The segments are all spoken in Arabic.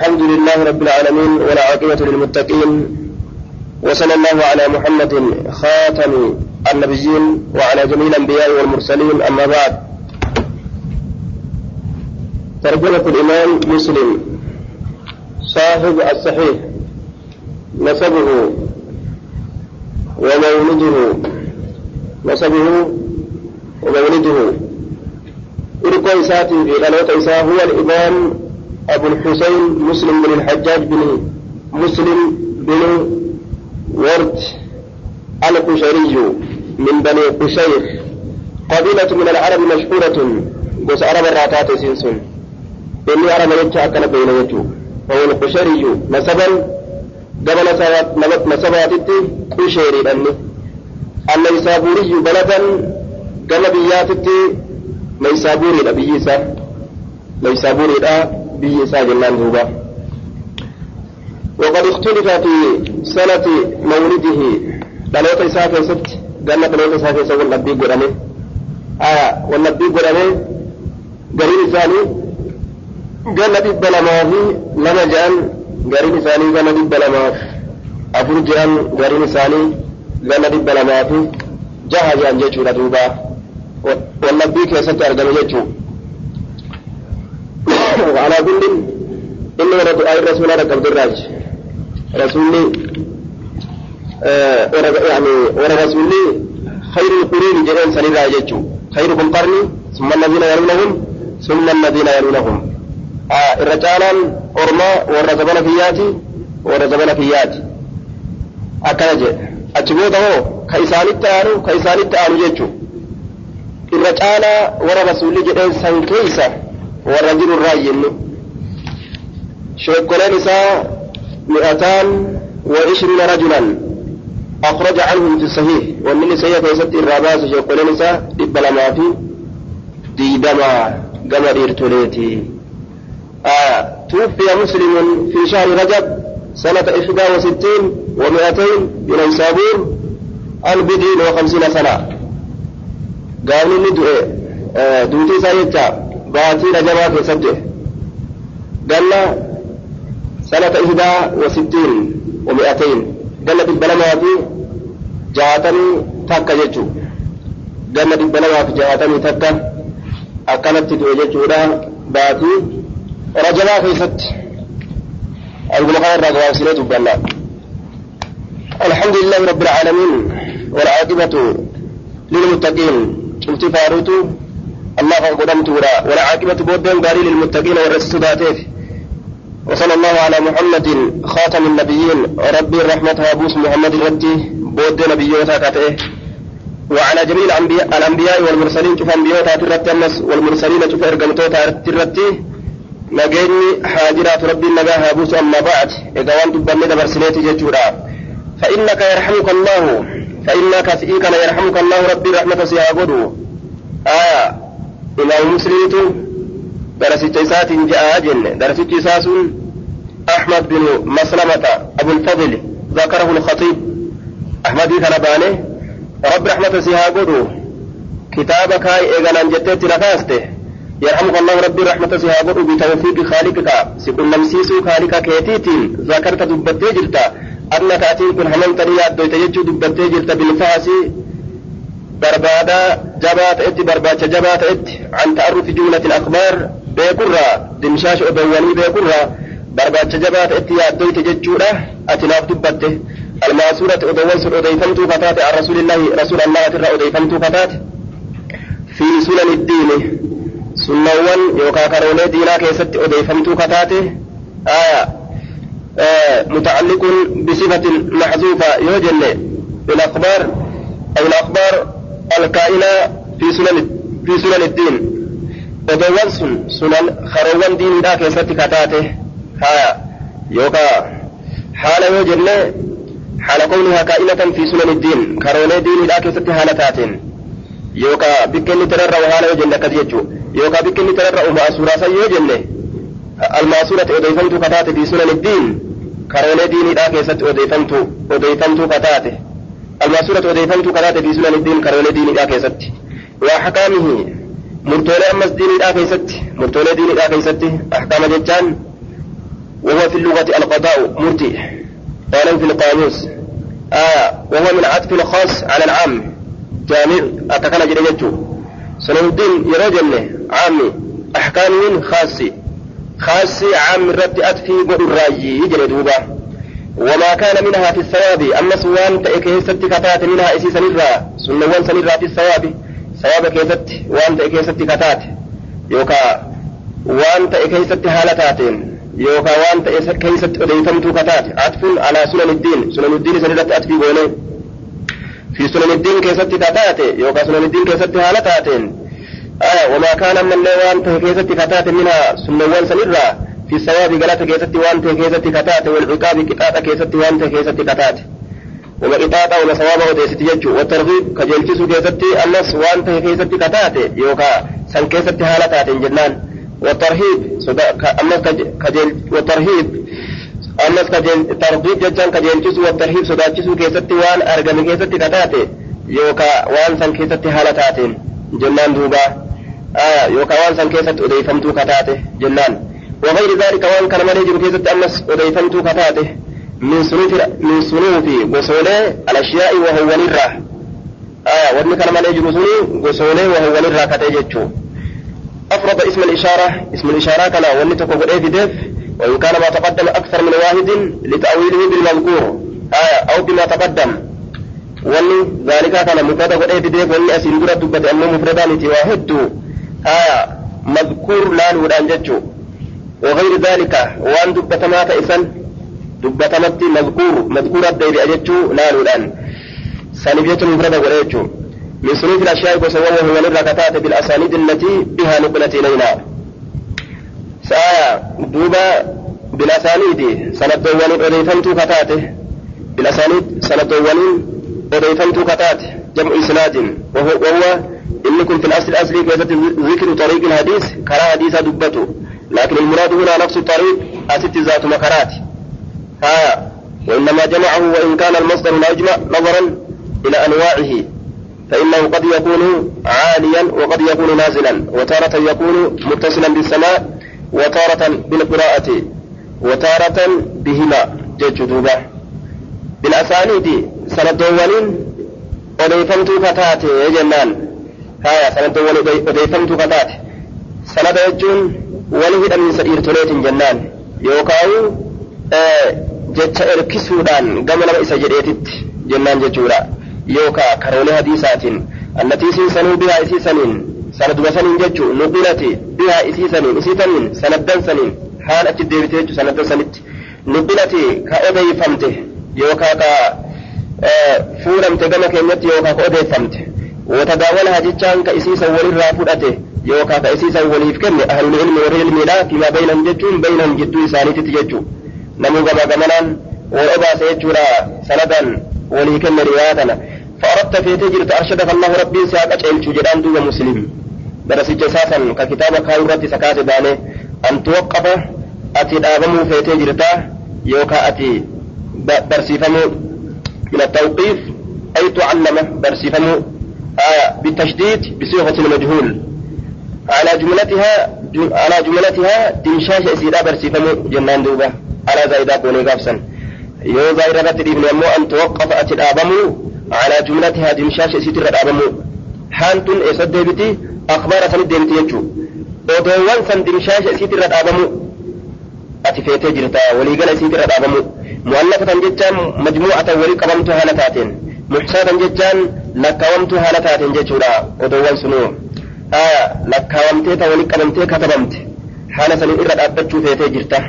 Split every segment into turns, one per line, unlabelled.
الحمد لله رب العالمين والعاقبة للمتقين وصلى الله على محمد خاتم النبيين وعلى جميع الأنبياء والمرسلين أما بعد. ترجمة الإمام مسلم صاحب الصحيح نسبه ومولده نسبه ومولده. إرقى إساتي في غلوة إساء هو الإمام أبو الحسين مسلم بن الحجاج بن مسلم بن ورد القشيري من بني قشير. قبيلة من العرب مشهورة بس عرب الراتات سنسون إني عرب يجي أكل بين يجو وهو القشيري. نسبا قبل نسبات قشيري لأني النيسابوري بلدا قبل بياتي نيسابوري لبيسا نيسابوري لا بيسا جنان دوبا وقد اختلف في سنة مولده isaa keessatti ganna dhaloota isaa keessa wallabbii godhame wallabbii godhame gariin isaanii ganna dhibba lamaa fi lama jedhan gariin isaanii ganna dhibba lamaa fi afur jedhan gariin isaanii ganna dhibba lamaa fi jaha jedhan jechuudha duuba wallabbii keessatti argame jechuudha. وعلى كل إنه ورد آية رسول الله قبل الراج. رسولي آه يعني ورسولي خير القرون جرين سنين راجتشو خيركم قرني ثم الذين يلونهم ثم الذين يلونهم. آه الرجالا أرما ورزبنا فياتي ورزبنا فياتي أكنج أتبوده كيسانيت آنو كيسانيت آنو جتشو. الرجالا ورسولي جرين سن كيسا warra jiru irraa jennu mi'ataan wa ishriina rajulan أخرج عنهم في الصحيح ومن سيئة يسد الراباس شيخ نساء إبلا في ديدما قمر إرتوليتي توفي مسلم في شهر رجب سنة إحدى وستين ومئتين بنيسابور البدين وخمسين سنة قالوا آه دوتي سايتا باتي رجبا في سجد قال سنة إحدى وستين ومئتين. قال في البلما في جاتني تكا يجو قال في البلما في جاتني تكا أكلت دو يجو باتي رجبا في سجد أقول لك أنا رجبا في الحمد لله رب العالمين والعاقبة للمتقين. قلت الله قدمت ولا ولا عاقبة بودين داري للمتقين والرسول ذاتيه وصلى الله على محمد خاتم النبيين ربي الرحمة وابوس محمد ربي بود نبيوتا كاته وعلى جميع الأنبياء, الأنبياء والمرسلين شوف أنبيوتا ترتمس والمرسلين شوف إرقمتوتا ترتي نجيني حاجرات ربي نجاها بوس أما بعد إذا وانت بني برسليتي ججورا فإنك يرحمك الله فإنك سئيك يرحمك الله ربي رحمة سيها آية إمام مسلم درست إسات جاء جن درست إساس أحمد بن مسلمة أبو الفضل ذكره الخطيب أحمد كان بانه رب رحمة سيها قدو كتابك هاي إيغانا جتت نفاسته يرحمك الله ربي رحمة سيها قدو بتوفيق خالقك سيكون نمسيسو خالقك كيتيتين ذكرت دبتي جلتا أنك أتين كن همم تريا دويت يجو دبتي جلتا بالفاسي بربادا جبات ات برباچ جبات ات عن تعرف جملة الأخبار بيكرة دمشاش أدواني بيكرة برباچ جبات ات يادويت ججورة أتناف دبته الماسورة أدوان سر أديفمت فتات عن رسول الله رسول الله ترى أديفمت فتات في سنن الدين سنوان يوكا كروني دينا كيست أديفمت فتات آية آه متعلق بصفة محذوفة يوجن بالأخبار أو الأخبار الكائنة في سنن في سنن الدين odoowwan sun sunan karoowwan diinidhaa keessatti kataate haya yookaa haala yoo jenne haala kownihaa kaa'inatan fi sunan iddiin karoolee diinidhaa keessatti haala taateen yookaa bikka inni tararra'u haala yoo jenne akkas jechuu yookaa bikka inni tararra'u ma'asuuraasan yoo jenne almaasuurati odeeffamtuu kataate fi sunan iddiin karoolee diinidhaa keessatti odeeffamtuu odeeffamtuu kataate الماسورة وديفمت كذا في سنن الدين كرولة دين إذا كيست وأحكامه مرتولة أمس دين إذا كيست مرتولة دين إذا كيست أحكام جتان وهو في اللغة القضاء مرتي قال في القاموس آه وهو من عطف الخاص على العام جامع أتكلم جريجته سنن الدين يرجل عامي أحكام خاصة خاصة عام رد أتفي بالراجي يجري دوبا وما كان منها في الثواب. أما سوان تأكيست كتات منها إسي سنرا سنوان سنرا في الثواب. ثواب كيست. وان تأكيست كتات. يوكا وان تأكيست هالتاتين يوكا وان تأكيست أديتمت كتات. عطف على سنن الدين. سنن الدين سنرا أتفي بولي في سنن الدين كيست كتات. يوكا سنن الدين كيست هالتاتين آه وما كان من وان تأكيست كتات منها. سنوان سنرا في الثواب قالت كيست وانت كيست كتات والعقاب كتات كيست وانت كيست كتات وما إطاعة وما ثواب وديست يجو والترغيب كجلتس كيست النص وانت كيست كتات يوكا سن كيست هالتات جنان. والترهيب أمس كجل والترهيب. أمس كجل ترغيب ججان كجلتس والترهيب صداتس كيست وان أرقم كيست كتات يوكا وان سن كيست هالتات جنان دوبا. آه يوكا وان سن كيست أديفمتو كتات جنان. وغير ذلك وان كان جرو كيست أمس وديفمت كتاته من سنوف من سنوف غسولة الأشياء وهو نرى آه وان كان جرو سنو غسولة وهو نرى كتاجتشو أفرض اسم الإشارة اسم الإشارة كان وان تكو في ديف وإن كان ما تقدم أكثر من واحد لتأويله بالمذكور. آه أو بما تقدم. وان ذلك كان مفرد قد في ديف وان أسين درد دبت أنه مفردان واحد. آه مذكور لا نوران جتشو. وغير ذلك وأن دبتما تئسن دبتمت مذكور مذكور الدير أجتشو نالو الآن. سنبية مفردة وليتشو من صنوف الأشياء وسواه هو الركتات بالأسانيد التي بها نقلت إلينا. سآية دوبا بالأسانيد سند دوان أديفمت كتاته بالأسانيد سند دوان أديفمت كتاته جمع إسناد وهو, وهو إنكم في الأصل الأصلي كيف ذكر طريق الحديث كرا حديث دبته لكن المراد هنا نفس الطريق أست ذات مكرات. ها وإنما جمعه وإن كان المصدر لا يجمع نظرا إلى أنواعه فإنه قد يكون عاليا وقد يكون نازلا وتارة يكون متصلا بالسماء وتارة بالقراءة وتارة بهما. جج دوبا بالأسانيد سند ولين أضيفمت كتاتي يا جنان. ها سند ولين أضيفمت كتاتي. سند يجون wani hidhamiinsa dhiirtoleetiin jennaan yookaan jecha erkisuudhaan gama nama isa jedheetitti jennaan jechuudha yookaan karoolee hadiisaatiin annatiisiin sanuu bihaa isii saniin sanaduma saniin nuqilati bihaa isii saniin isii saniin achi deebite jechuun sanaddan nuqilati ka odeeffamte yookaan ka fuudhamte gama keenyatti yookaan ka odeeffamte watadaawala hajichaan ka isii walirraa fudhate san waliif kenne ahlul ilmi warri ilmiidha fimaa baynan jechuun baynan jidduu isaaniititti jechuun namuu gama gamanaan wal obaase jechuudha sanadan walii kenne riwaayaa kana فأردت في تجرة أرشدك الله ربي ساق أجعل جدان دوب مسلم درس جساسا ككتاب كاورة سكات باني أن توقف أتي دابمو في تجرة يوكا أتي برسيفمو من التوقيف أي تعلم برسيفمو آه بالتشديد بصيغة المجهول على جملتها على جملتها دمشاش اسيدا برسيفم جنان دوبا. على زايدا بوني غفسن يو زايدا بتدي من مو أن توقف اتد على جملتها دمشاش اسيد رد ابمو حانتن إسد ديبتي أخبار اسن ديمتي يجو. ودوان سن دمشاش اسيد رد ابمو أتي فيت جرتا ولي قال رد ابمو مؤلفة جتان مجموعة ولي قبمتها لتاتين. محسابا جتان لكومتها لتاتين جتورا ودوان سنوه lakkaawamtee ta walii qabamtee katabamte haala saniin irra dhaabbachuu feetee jirta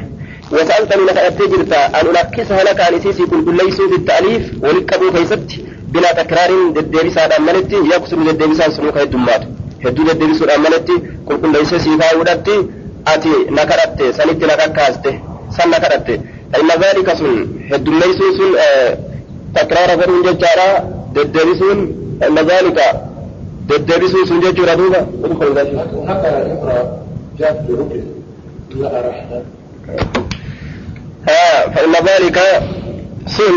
وسألتني لك أتجرت أن ألخصها لك عن إسيسي كل ليسوا في التأليف ولقبوا كيست بلا تكرار دديبسا أمنتي يكسر دديبسا سنوك hedduu deddeebisuudhaan malatti qulqulleessee siifaa godhatti ati na kadhatte sanitti na kakkaaste san na kadhatte inna zaalika sun heddummeessuun sun takraara godhuun jechaadha deddeebisuun deddeebisu sun jechuudha فإن ذلك سن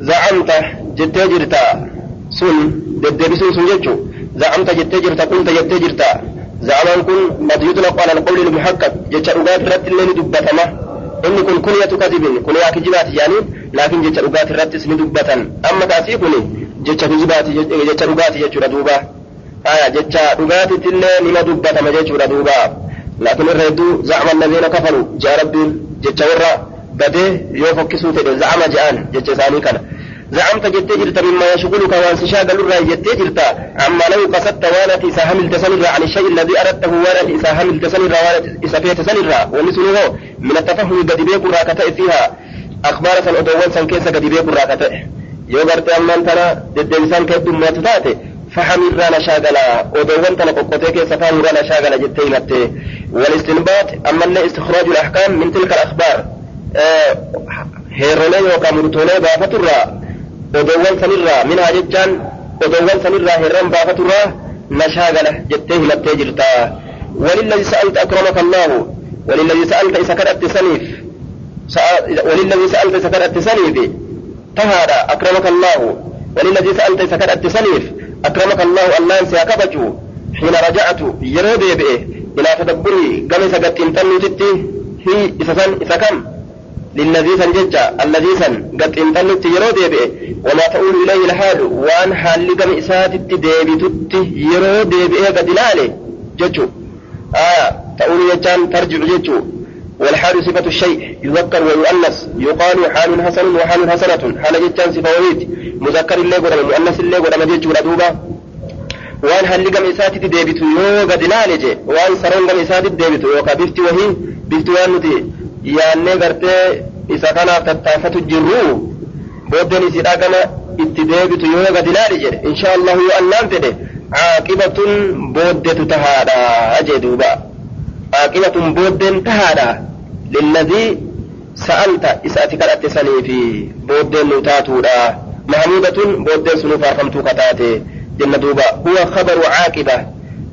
زعمت جتجرت سن ددبس سن جتجو زعمت جتجرت كنت جتجرت زعما كن ما يطلق على القول المحقق جتجا أغاد رت اللي ندبتنا إن كن كنية كذب كنية كجبات يعني لكن جتجا أغاد رت اسم دبتن أما تأسيقني jecha kijibaati jecha dhugaati jechuudha duuba haya jecha dhugaatittillee nima dubbatama jechuudha duuba laakiin irra hedduu zacma allaziina kafaru jaa rabbiin jecha warra badee yoo fokkisuu fedhe zacama je'an jecha isaanii kana زعمت جتي جرت مما يشغلك وان سشاغل الرأي جتي جرت عما لو قصدت وانت إسا همل تسنر عن الشيء الذي أردته وانت إسا همل تسنر وانت إسا فيه تسنر ومثله من التفهم قد بيك راكتئ فيها أخبار سن أدوان سن كيسا قد بيك راكتئ yoo gartee ammaan tana deddeebisaan kee heddummaatu taate na shaagala odoowwan tana qoqqotee keessa fahamirraa na shaagala jettee himatte walistinbaat ammallee istikhraaju al-ahkaam min tilka al-akhbaar heerolee yookaan murtoolee baafaturraa odoowwan sanirraa minhaa jechaan odoowwan sanirraa heerran baafaturraa na shaagala jettee himattee jirta وللذي سألت أكرمك الله وللذي سألت إذا كانت سنيف وللذي سألت إذا كانت سنيف تهادى أكرمك الله. وللذي سألت كانت سنيف أكرمك الله. الله أنسى كبجو حين رجعت يرهب بئه إلى تدبري قم سقط انتنو تتي. هي إذا سن إذا كم للذي سن ججا الذي سن قد انتنو يرهب بئه وما تقول إليه الحال وأن حال قم إسات ديبي تتي يرهب بئه قد لالي ججو آه تقول يجان ترجع ججو والحال صفة الشيء. يذكر ويؤنس يقال حال حسن وحال حسنة. حال جتا صفة وريد مذكر اللي قرم مؤنس اللي قرم جيج ولدوبا وان هل لقم إساتي تديبت يوغا دلالجي وان سرون قم إساتي تديبت يوغا بفت وهي. بفت وانتي يعني قرت إسا قنا فتافة الجرو. بودني سيدا قنا اتديبت يوغا دلالجي إن شاء الله يؤنان تدي. عاقبة بودة تهادا. أجدوبا عاقبة بودة تهادا. للذي سألت إسأتك الأتساني في بودين نوتاتورا. محمودة بودين سنوفا فمتو قطاتي دوبا. هو خبر عاقبة.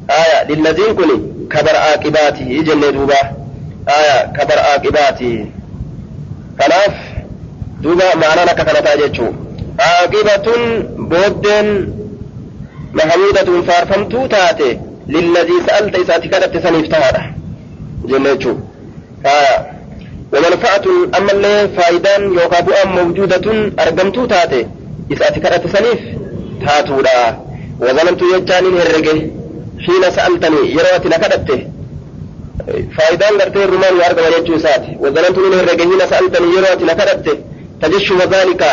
آية. للذين كني. خبر عاقباتي. إجنة دوبا. آية. خبر عاقباتي. خلاف. دوبا معنى لك كانت عاقبة بودين محمودة فارفمتو تاتي. للذي سألت إسأتك الأتساني افتوارا جنة aya ومنفعة أما اللي يوكا بؤا موجودة أرقمتو تاتي. إذا أتكرت سنيف تاتو لا. وظلمت يجانين هرقه. حين سألتني يروت نكدته فايدان قرتي الرمان وأرقم يجو ساتي. وظلمت من هرقه. حين سألتني يروت نكدته تجش وذلك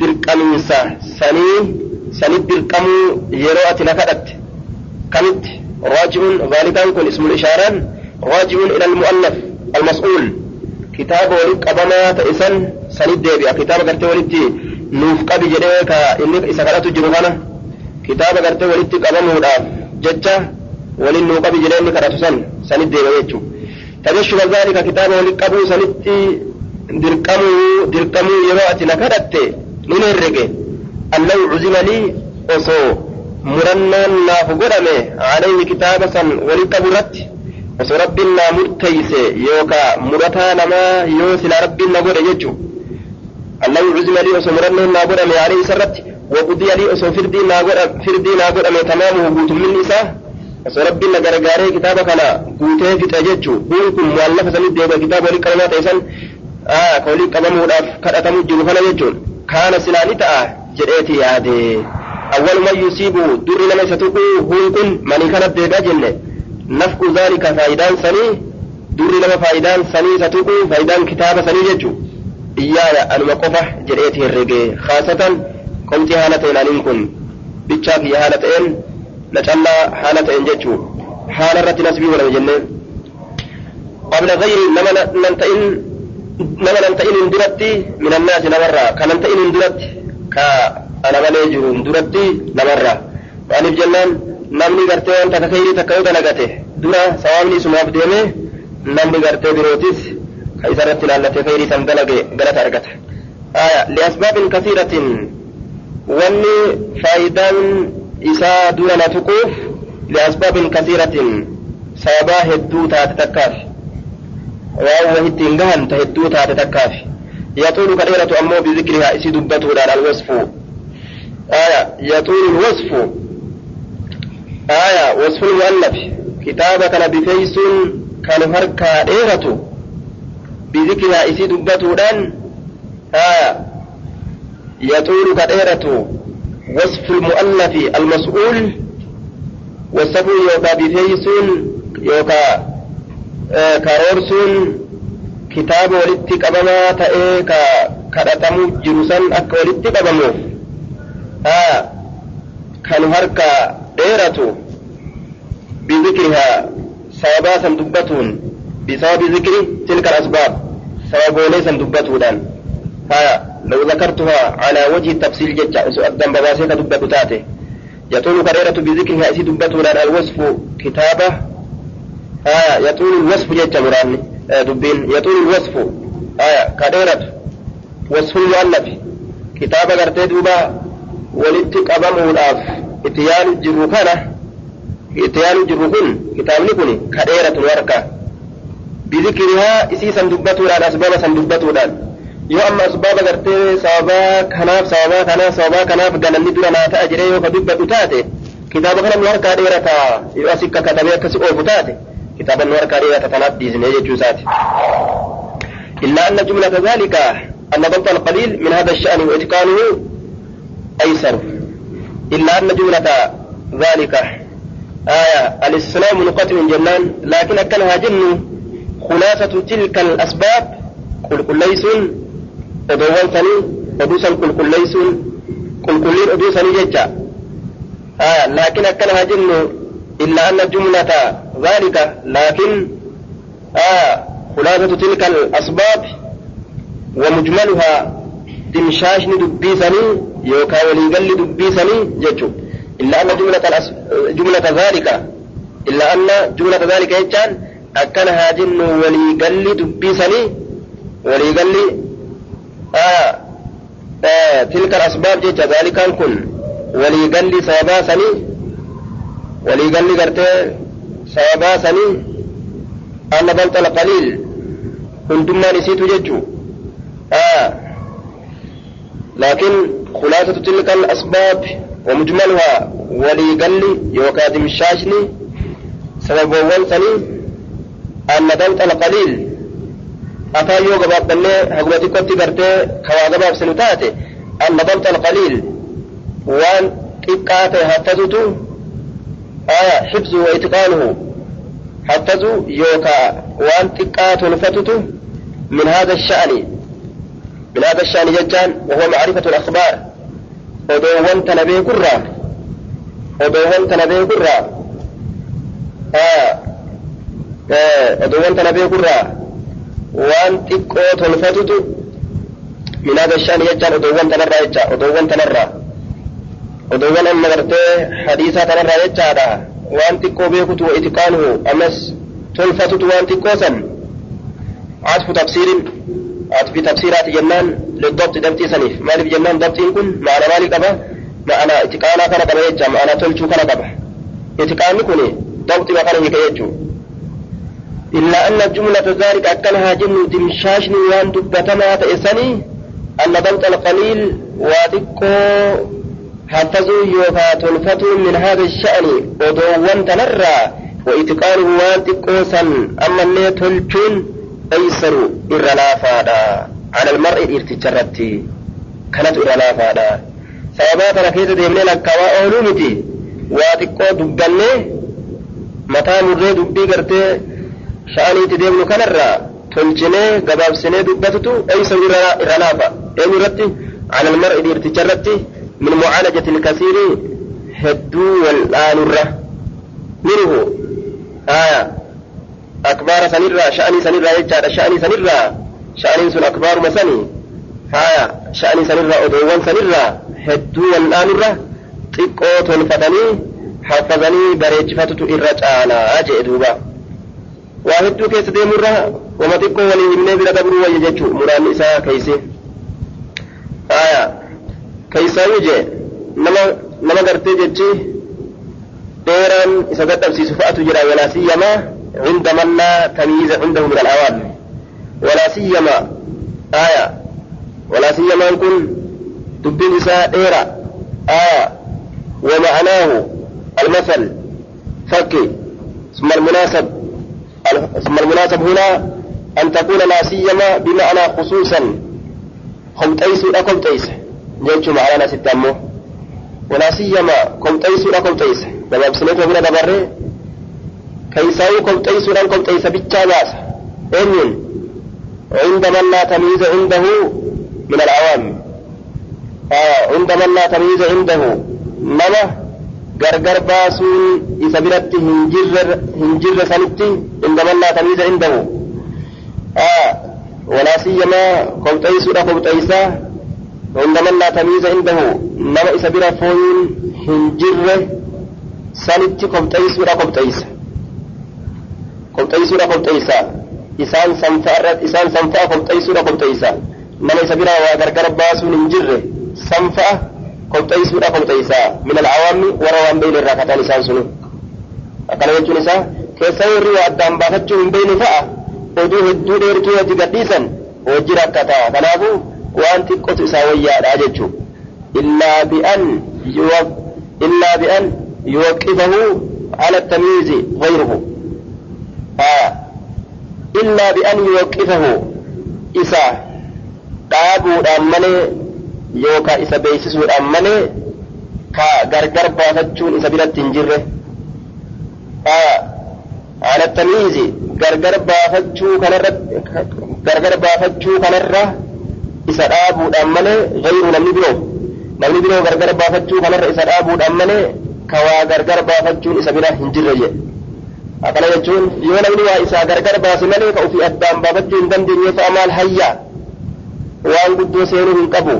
درقميسا سني سني درقمو يروت نكدت كمت راجع ذلك كن اسم الإشارة. راجع إلى المؤلف. Walitti qabamaa ta'e san sanit deebi'a kitaaba gartee walitti nuuf qabi jedhee ka inni isa kadhatu jiru kana kitaaba gartee walitti qabamuudhaaf jecha waliin nuu qabi jedhee inni kadhatu san sanit deebi'a jechuudha. Tajaajilu zaalika kitaaba walitti qabuu sanitti dirqamuu dirqamuu yeroo ati na kadhatte ni herrege allahu cuzimalii osoo murannoon naaf godhame alayhi kitaaba san osoo rabbiin naa murteeyse yookaa murataa namaa yoo silaa rabbiin na godhe jechu allahu cuzima lii osoo murannoon naa godhame alayhi isarratti waqudiya lii osoo firdii naa godhame tamaamuhu guutumminni isaa osoo rabbiin na gargaaree kitaaba kana guutee fixe jechu huun kun muallafa sanitti deebi'a kitaaba walii qabamaa ta'e san ka walii qabamuudhaaf kadhatamu jiru kana jechuun kaana silaa ni ta'a jedheeti yaade awwaluman yusiibu durri nama isa tuquu huun kun manii kanat deebi'a jenne نفع ذلك فايدان سني دور لما فايدان سني ستوكو فايدان كتاب سني ججو. إيايا أن مقفة جريته الرقي. خاصة قمت حالتين أن كن بيتشاك يا حالتين نتعلى حالتين ججو. حال الرت نسبي ولا جنة قبل غير لما ننتئن لما ننتئن اندرتي من الناس نمرة كننتئن اندرت كا أنا مليجر اندرتي نمرة وأنا جنان namni gartee wanta akka khayrii takka yoo dalagate dura sawaabni isumaaf deeme namni gartee birootis ka isarratti ilaallatee khayrii san dalage galata argata liasbaabin kasiiratin wanni faayidaan isaa dura na tuquuf liasbaabin kasiiratin sababaa hedduu taate takkaaf waan wahitti hin hedduu taate takkaaf yaxuulu ka dheeratu ammoo bizikrihaa isii dubbatuudhaan alwasfu aya yaxuulu lwasfu آية وصف المؤلف. كتابة كان بفيس كان هركا ديرته بذكرها إسي دبتودان آه يطول كديرة وصف المؤلف المسؤول. وصف يوكا بفيسون يوكا آه كارورسون كتاب ولدت قبما تأي كدتمو جرسان أك ولدت قبمو. آه كانوا هركا ديرة بذكرها سببا سندبتون بسبب ذكر تلك الأسباب سببوني سندبتودان ها لو ذكرتها على وجه التفصيل جدا سؤال باسيك دبت تاته. يطول كريرة بذكرها أسي دبتودان الوصف كتابة. ها يطول الوصف جدا مراني دبين. يطول الوصف آية كريرة وصف المؤلف. كتابة قرتي دوبا ولدت قبمه اتيان جرو كان اتيان جرو كن كتابني كن كريرة ورقة بذكرها إسي سندبتودان أسباب سندبتودان yoo amma asbaaba gartee sababaa kanaaf sababaa kanaaf sababaa kanaaf galanni dura naa ta'a jedhee yoo ka dubbatu taate kitaaba kana nu harkaa dheerataa yoo asi akka katabee akkasi oofu taate kitaaba nu harkaa dheerata tanaaf dhiisnee jechuu isaati إلا أن جملة ذلك أن ضبط القليل من هذا الشأن وإتقانه أيسر إلا أن جملة ذلك آية الاستسلام منقطع جنان لكن أكل جن خلاصة تلك الأسباب قل كل ليس أدوان ثاني أدوسا قل كل ليس قل كل أدوسا آه لكن أكل جن إلا أن الجملة ذلك لكن آه خلاصة تلك الأسباب ومجملها دمشاش دبيسني يوكا ولي قل دبيسني يجوب إلا أن جملة الأس... جملة ذلك. إلا أن جملة ذلك يجان أكنها جن وليقل دبيسني وليقل آه آه تلك الأسباب جيجا ذلك كن. ولي قال لي سببا سني ولي قال قرتي سببا سني. أن بلط القليل كنتما نسيت ججو. آه لكن خلاصة تلك الأسباب ومجملها ولي قال لي يوكادم الشاشلي سبب أول أن دوت القليل أتا يوغا بابنة هقوتي كنت برتي كواغا باب سنتاتي أن دوت القليل وان إقاتي هتزتو آه حفظه وإتقانه. هتزو يوكا وان إقاتي نفتتو من هذا الشأن. من هذا الشأن ججان وهو معرفة الأخبار. كرة ودوان تنبيه كرة آه آه ودوان تنبيه كرة waan xiqqoo tolfatutu minaada shaan jechaan odoowwan tanarraa jecha odoowwan tanarraa odoowwan amma gartee hadiisaa tanarraa jechaadha waan xiqqoo beekutu wa itiqaanuhu ammas tolfatutu waan xiqqoo san عطف تفسير عطف تفسيرات جنان للضبط دبتي سنيف. مالف جنان ضبطين كن معنى مالك أبا؟ معنى إتقانا كان قبا يجا معنى تلشو كان قبا اتقان كوني ضبط ما كان يكيجو إلا أن جملة ذلك أكلها جن دمشاشني وان دبتما تئسني أن ضبط القليل واتكو حفظوا يوفا تلفتوا من هذا الشأن ودوان تنرى وإتقانه وان تكوسا أما اللي تلجون أيسر إرلافادا على المرء إرتجرتي كانت إرلافادا سببات ركيزة ديمني لك وأولومتي واتكو دبني. متى مري دبي قرتي kanarraa tolchinee gabaabsinee dubbatutu eeysa irra laafa eenyu irratti على المرء dhiirticha من معالجة الكثير. هدو والآنرة منه. آية أكبار سنرة شأني سنرة يجعل شأني سنرة شأني سن أكبار مسني آية شأني سنرة أدوان سنرة هدو haffazanii bareechifatutu irra caalaa jee duuba waa hedduu keessa deemurra wama xiqqoo waliin himnee bira dabruu wayya jechuu muraanni isaa keeyse aya keeysaayuu jee nama nama gartee jechi dheeraan isa dadhabsiisu fa'atu jira walaa siyyamaa عند من لا تمييز عنده من الأوامر ولا سيما آية. ولا سيما يكون دبين إساء إيرا. آية. ومعناه المثل. فكي ثم المناسب. ثم المناسب هنا أن تكون لا سيما بمعنى خصوصا. قمطيس لا قمطيس جيتش معنا ستامو ولا سيما قمطيس لا قمطيس لما بسنته هنا دبره كيسو كم تيسو لن كم تيسو بيتشا إن عند من لا تميز عنده من العوام. آه عند من لا تميز عنده. نما غرغر باسون إسابرت هنجر هنجر سنتي عند من لا تميز عنده. آه ولا سيما كم تيسو لكم تيسا. عند من لا تميز عنده. نما إسابرت فون هنجر سنتي كم تيسو لكم تيسو kobxeeysuudha kobxeeysa isaan sanfa'a isaan sanfa'a kobxeeysuudha kobxeeysa nama isa bira waa gargar baasuun hin jirre sanfa'a qopheessuudha qopheessaa min alcawaammi warra waan beeyne irraa kataan isaan sunu akkana jechuun isaa keessa warri waa addaan baafachuu hin beeyne fa'a oduu hedduu dheertuu itti gadhiisan hojii rakkataa kanaafuu waan xiqqotu isaa wayyaadha jechuu illaa bi'an illaa bi'an yuwaqqifahu ala tamiizi غيره illaa bi'an yuwaqqifahu isa dhaabuudhaan malee yookaan isa beeksisuudhaan malee ka gargar baafachuun isa biratti hin jirre haala tamiizi gargar baafachuu kanarra gargar baafachuu kanarra isa dhaabuudhaan malee gayru namni biroo namni biroo gargar baafachuu kanarra isa dhaabuudhaan malee ka waa gargar baafachuun isa bira hin jirre jedhe akkana jechuun yoo namni waa isaa gargar baase malee ka ofii addaan baafachuu hin dandeenye fa'a maal hayyaa waan guddoo seenuu hin qabu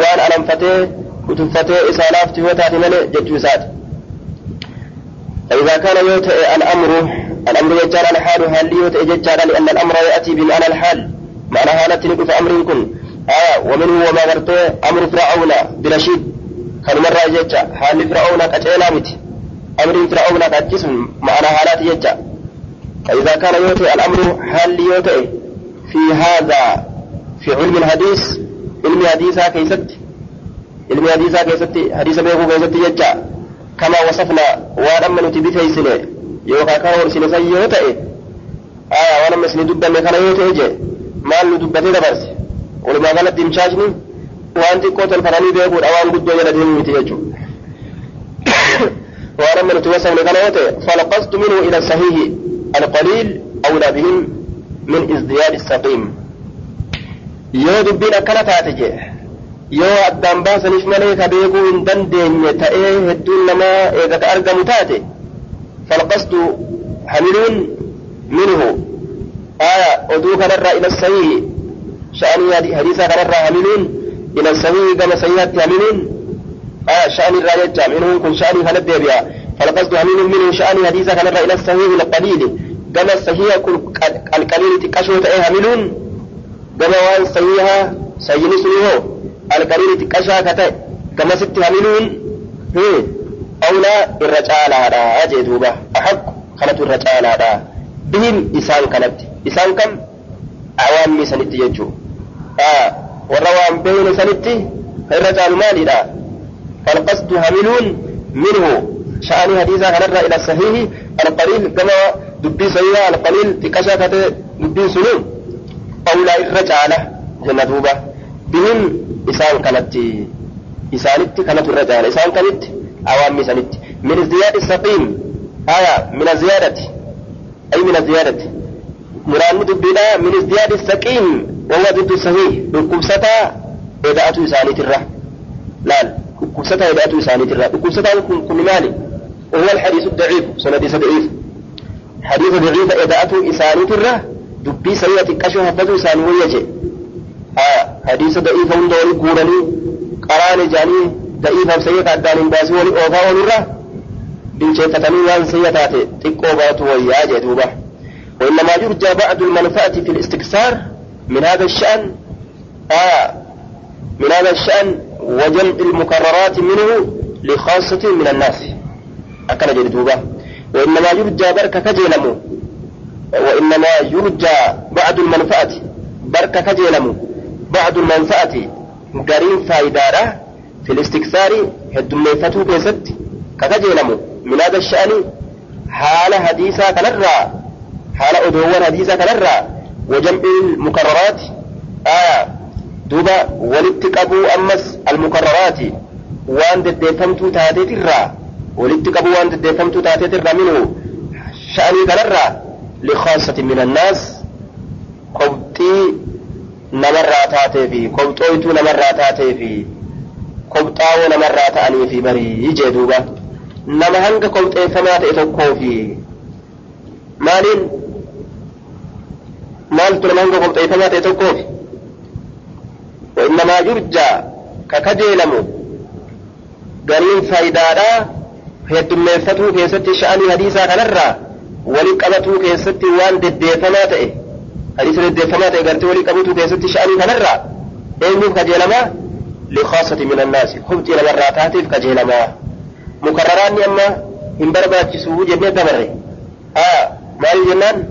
waan alanfatee kutufatee isaa laafti yoo taate malee jechuu isaati فإذا كان يوتئ الأمر الأمر يجعل الحال هل يوتئ يجعل لأن الأمر يأتي بمعنى الحال معنى حالة نقف أمر كن آية ومنه وما غرته أمر فرعون برشيد كان مرة يجع حال فرعون كتيلا أمر ترى أولا تجسم معنى حالات يجا. فإذا كان يوتي الأمر هل يوتي في هذا في علم الحديث؟ علم حديثة كيست علم حديثة كيست حديثة بيقو كيست يجا. كما وصفنا ولم نتبه سنة يوقع كان ورسل سي يوتي. آية ولم نسل دبا مكان يوتي جي. ما ندبته دبرس ولما غلط دمشاجني وأنت كوتن فراني بيقو الأوان قدو يلدهم يتجو ta'e falqastu minhu ila sahihi alqaliil awlaa bihim min izdiyaadi saqiim yoo dubbiin akkana taate je yoo addaan baasaniif malee ka beekuu hin dandeenye ta'ee hedduun namaa eega ka argamu taate falqasdu hamiluun minhu aya oduu kanarraa ila sahihi sha'anii hadiisaa kanarraa hamiluun ila sahihi gama sahihaatti hamiluun aya sha'anii irraa jecha minhuun kun sha'anii kanatti deebi'a falqasdu hamiluun minhu sha'anii hadiisaa kanarraa ila sahihi alqaliili gama sahiha kun qalqaliili xiqqashoo ta'ee hamiluun gama waan sahiha sayyini sun hoo alqaliili xiqqashaa ka ta'e gamasitti hamiluun awlaa irra caalaadha jee duuba ahaqu kanatu irra caalaadha bihim isaan kanatti isaan kam awaammi sanitti jechuu warra waan beeyne sanitti فالقصد هميل منه. شأن حديثا هل إلى الصحيح القليل كما دبي سيئة القليل تكشا كتي دبي سنو قولا إرجع له جنة دوبة. بهم إسان كانت إسان كانت إرجع له. إسان كانت أوامي سنت. من الزيادة السقيم. آية من الزيادة. أي من الزيادة؟ مران دبينا من الزيادة السقيم. وهو ضد الصحيح. بالكبسة إذا أتوا إسان ترى لا, لا. كبستا يبقى تنساني ترى كبستا يكون كل مالي وهو الحديث الضعيف سندي ضعيف حديث ضعيف إذا أتوا إسالة الرا دبي سيئة كشو هفتوا إسالة ويجي آه حديث ضعيف هم دوري قولني قرآن جاني ضعيف هم سيئة أدان انباسي ولي أوفا ونرا بلشي فتنوا عن سيئة تاتي تقوا باتوا وياجي دوبا وإنما يرجى بعد المنفعة في الاستكسار من هذا الشأن آه من هذا الشأن وجمع المكررات منه لخاصة من الناس. أكل جلدوبة وإنما يرجى بركة كجلمو وإنما يرجى بعد المنفعة. بركة كجلم بعد المنفعة. قرين فايدارة في الاستكثار هدميفته كيست كجلم من هذا الشأن حال حديثة كنرى. حال أدوان حديثة كنرى. وجمع المكررات. آية دوبا ولتقبو أمس المكررات وان دفمتو تاتي ترى ولتقبو وان دفمتو تاتي ترى منه شأني قررى لخاصة من الناس قبطي نمرة تاتي في قبطويتو نمرة تاتي في قبطاو نمرة تاني في بري يجي دوبا نما هنگ قبط افمات اتوكو في مالين مال تلما هنگ قبط افمات اتوكو في وإنما يرجى ككجيلم قرين فايدادا heddummeeffatuu keessatti sha'anii hadiisaa kanarraa wali qabatuu keessatti waan deddeeffamaa ta'e hadiisa deddeeffamaa ta'e gartee walii qabutu keessatti sha'anii kanarraa eenyuuf kajeelamaa likhaasati min annaasi hubxii namarraa taateef kajeelamaa mukarraraanni amma hin barbaachisu jennee dabarre haa maal jennaan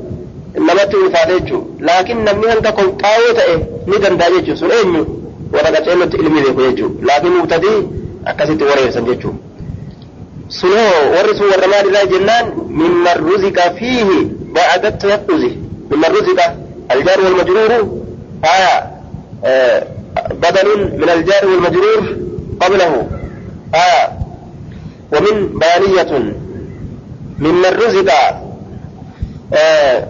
namatti ulfaate jechuu laakiin namni hanga qophaa'oo ta'e ni danda'a jechuu sun eenyu warra qaceellotti ilmi beeku jechuu laakiin mubtadii akkasitti wareersan jechuu sunoo warri sun warra maalirraa jennaan mimman ruzika fiihi ba'ada tayaqquzi mimman ruzika الجار والمجرور آية آه بدل من الجار والمجرور قبله آية ومن بانية ممن رزق آه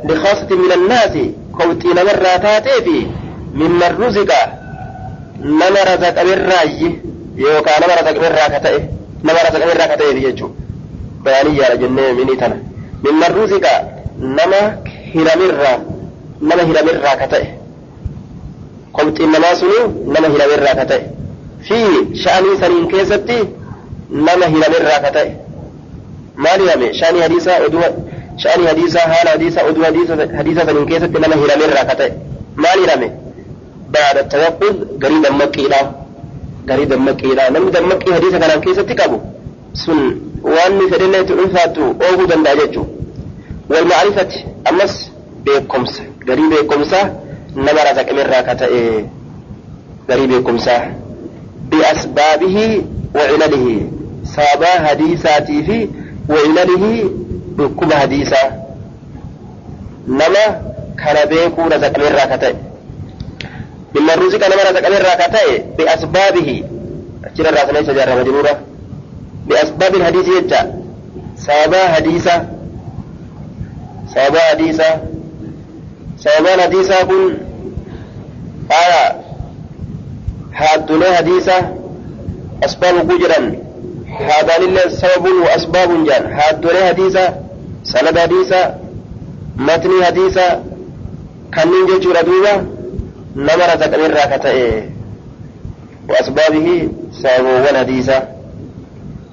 لخاصة من الناس كوتين مرة في ممن رزق نما رزق بالراي يوكا نما رزق بالرا كتئه نما رزق بالرا كتئه يجو بانية لجنة مني تنا ممن رزق نما هرمرا nama hiramirraa ka ta'e qomxiin namaa sunu nama hiramirraa ka ta'e fi sha'anii saniin keessatti nama hiramirraa ka ta'e maal hirame شأن حديثة هال حديثة أدو حديثة حديثة فلن كيسة دي نمه هرامي راكتة ما لرامي بعد التوقف قريبا مكي إلا قريبا مكي إلا نمي دم مكي حديثة كنان كيسة تكابو. سن وأن فرنة تنفاتو أوهو دم داجتو والمعرفة أمس بيكمس قريب بيكمسة نمه راتك من راكتة إيه قريب بيكمسة. بأسبابه وعلله. سابا حديثاتي في وعلله dhukkuba hadiisaa nama kana beekuu razaqamirraa ka ta'e mimman ruziqa nama razaqamirraa ka ta'e biasbaabihi achirarraa sana isa jaarra majruura biasbaabi hadiisi jecha sababaa hadiisa sababaa hadiisaa sababaan hadiisaa kun aya haaddulee hadiisa asbaabu ku jedhan haadaanillee sababun wa asbaabun jedhan haaddulee hadiisa sanada hadiisa matnii hadiisa kanniin jechuudha duuba nama razaqamirraa ka ta'e wa asbaabihi sababoowwan hadiisa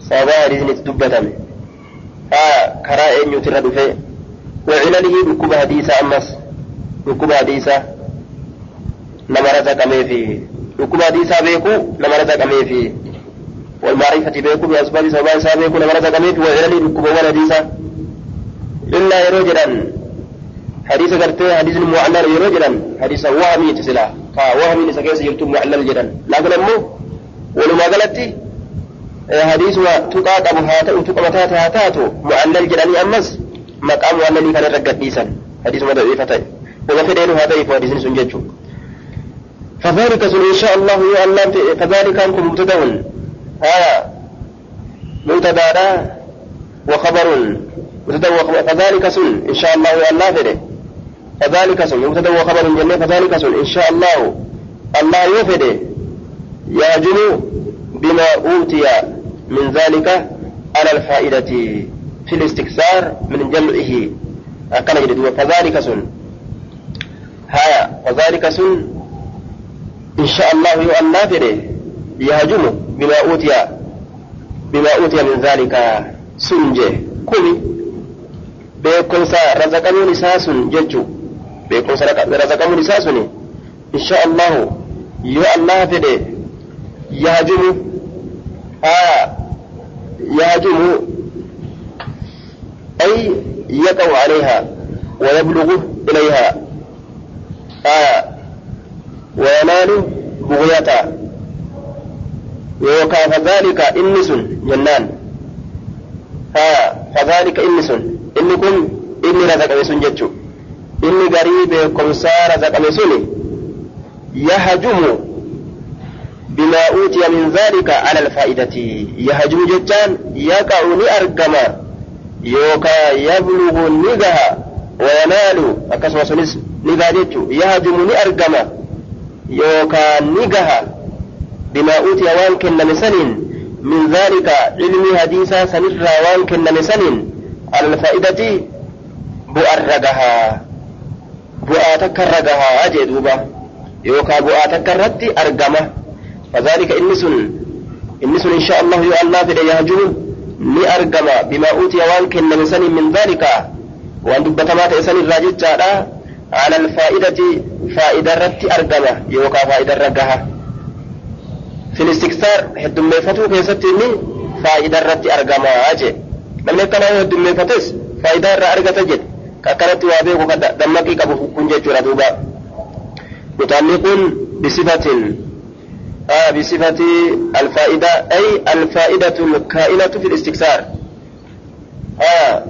sababaa hadiisni itti dubbatame karaa eenyuutirra dhufe wa cilalihi dhukkuba hadiisa ammas dhukkuba hadiisa nama razaqameefi dhukkuba hadiisaa beeku nama razaqameefi والمعرفة بيكو بأسباب سبب سابق كل مرة قميت وعلي بكم ولا حديثا إلا يروجلا حديث قرتي حديث معلل يروجلا حديث وهمي تسلا. فوهمي نسكيس يلتم معلل جدا. لكن أمو ولما قالت حديث تقاط أبو هاتو تقمتات هاتاتو معلل جدا أمس. مقام معلل كان رقت ديسا حديث وغفرين هذا يفاديس سنججو فذلك إن شاء الله الله فذلك أنكم مبتدأ آية مبتدا وخبر وخبر فذلك سن إن شاء الله الله فده فذلك سن مبتدا وخبر جنة فذلك سن إن شاء الله الله يفده يهجم بما أوتي من ذلك على الفائدة في الاستكثار من جمعه. أكن جديد فذلك سن هايا فذلك سن إن شاء الله الله فده يهجم بما أوتي بما أوتي من ذلك سنجه كمي beekumsa razaqamuun isaa sun jechuu beekumsa razaqamuun isaa sun insha allahu yoo allah fedhe yahjumu aya yahjumu ay yaqa'u alayha ويبلغ إليها آية وينال بغيتها yookaan fadhaalika inni sun jennaan haa fadhaalika inni sun inni kun inni razaqame sun jechuu inni garii beekumsaa razaqame suni yahajumu bimaa uutiya min dhaalika ala alfaa'idati yahajumu jechaan yaqa'u ni argama yookaa yablugu ni gaha wayanaalu akkasuma sunis ni gaha jechu yahajumu ni argama من ذلك علم حديثا سنر روان كن نسنين على الفائدة بؤرقها. بؤاتك الرقها أجدوبة يوكا بؤاتك الرد أرقمة فذلك إنسن إنسن إن شاء الله يؤلى في ليهجوه لأرقم بما أوتي وان كن من ذلك. وان دبت ما تيسن الراجل على الفائدة فائدة رتي أرقمة يوكا فائدة رقها filistiksaar heddummeeffatuu keessatti inni faa'ida irratti argama jee namni akkanaa heddummeeffates faayidaa irraa argata jedhe ككرت وابيك دمكي كبو كن جيتشورا دوبا. متعلق بصفة آه بصفة الفائدة أي الفائدة الكائنة في الاستكثار. آه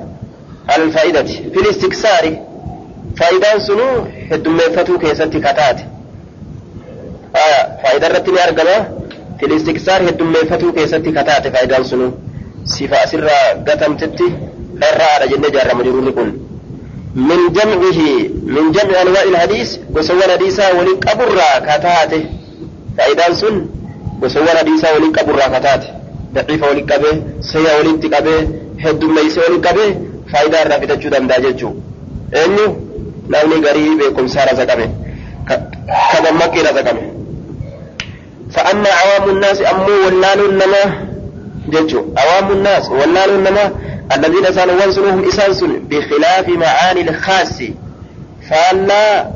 الفائدة في الاستكثار. فائدة سنو هدميفتو كيستي كتات. آه فائدة رتني أرقما كيستي كتات فائدة سنو صفة أسرة قتم تتي الرا على جنة جارة مجرور لكم من جمعه من جمع أنواع الحديث وسوى حديثا ولك أبرا كتاته فإذا سن وسوى حديثا ولك أبرا كتاته ضعيف سيا ولك أبه هدوم ليس ولك أبه فإذا رافدة جدا داججو إنه نامني غريب يكون سارة زكامه كدمك رزقامه فأما عوام الناس أمو ولان النما ججو عوام الناس ولان النما الذين سألوا وانسلوهم إسانس بخلاف معاني الخاص. فألا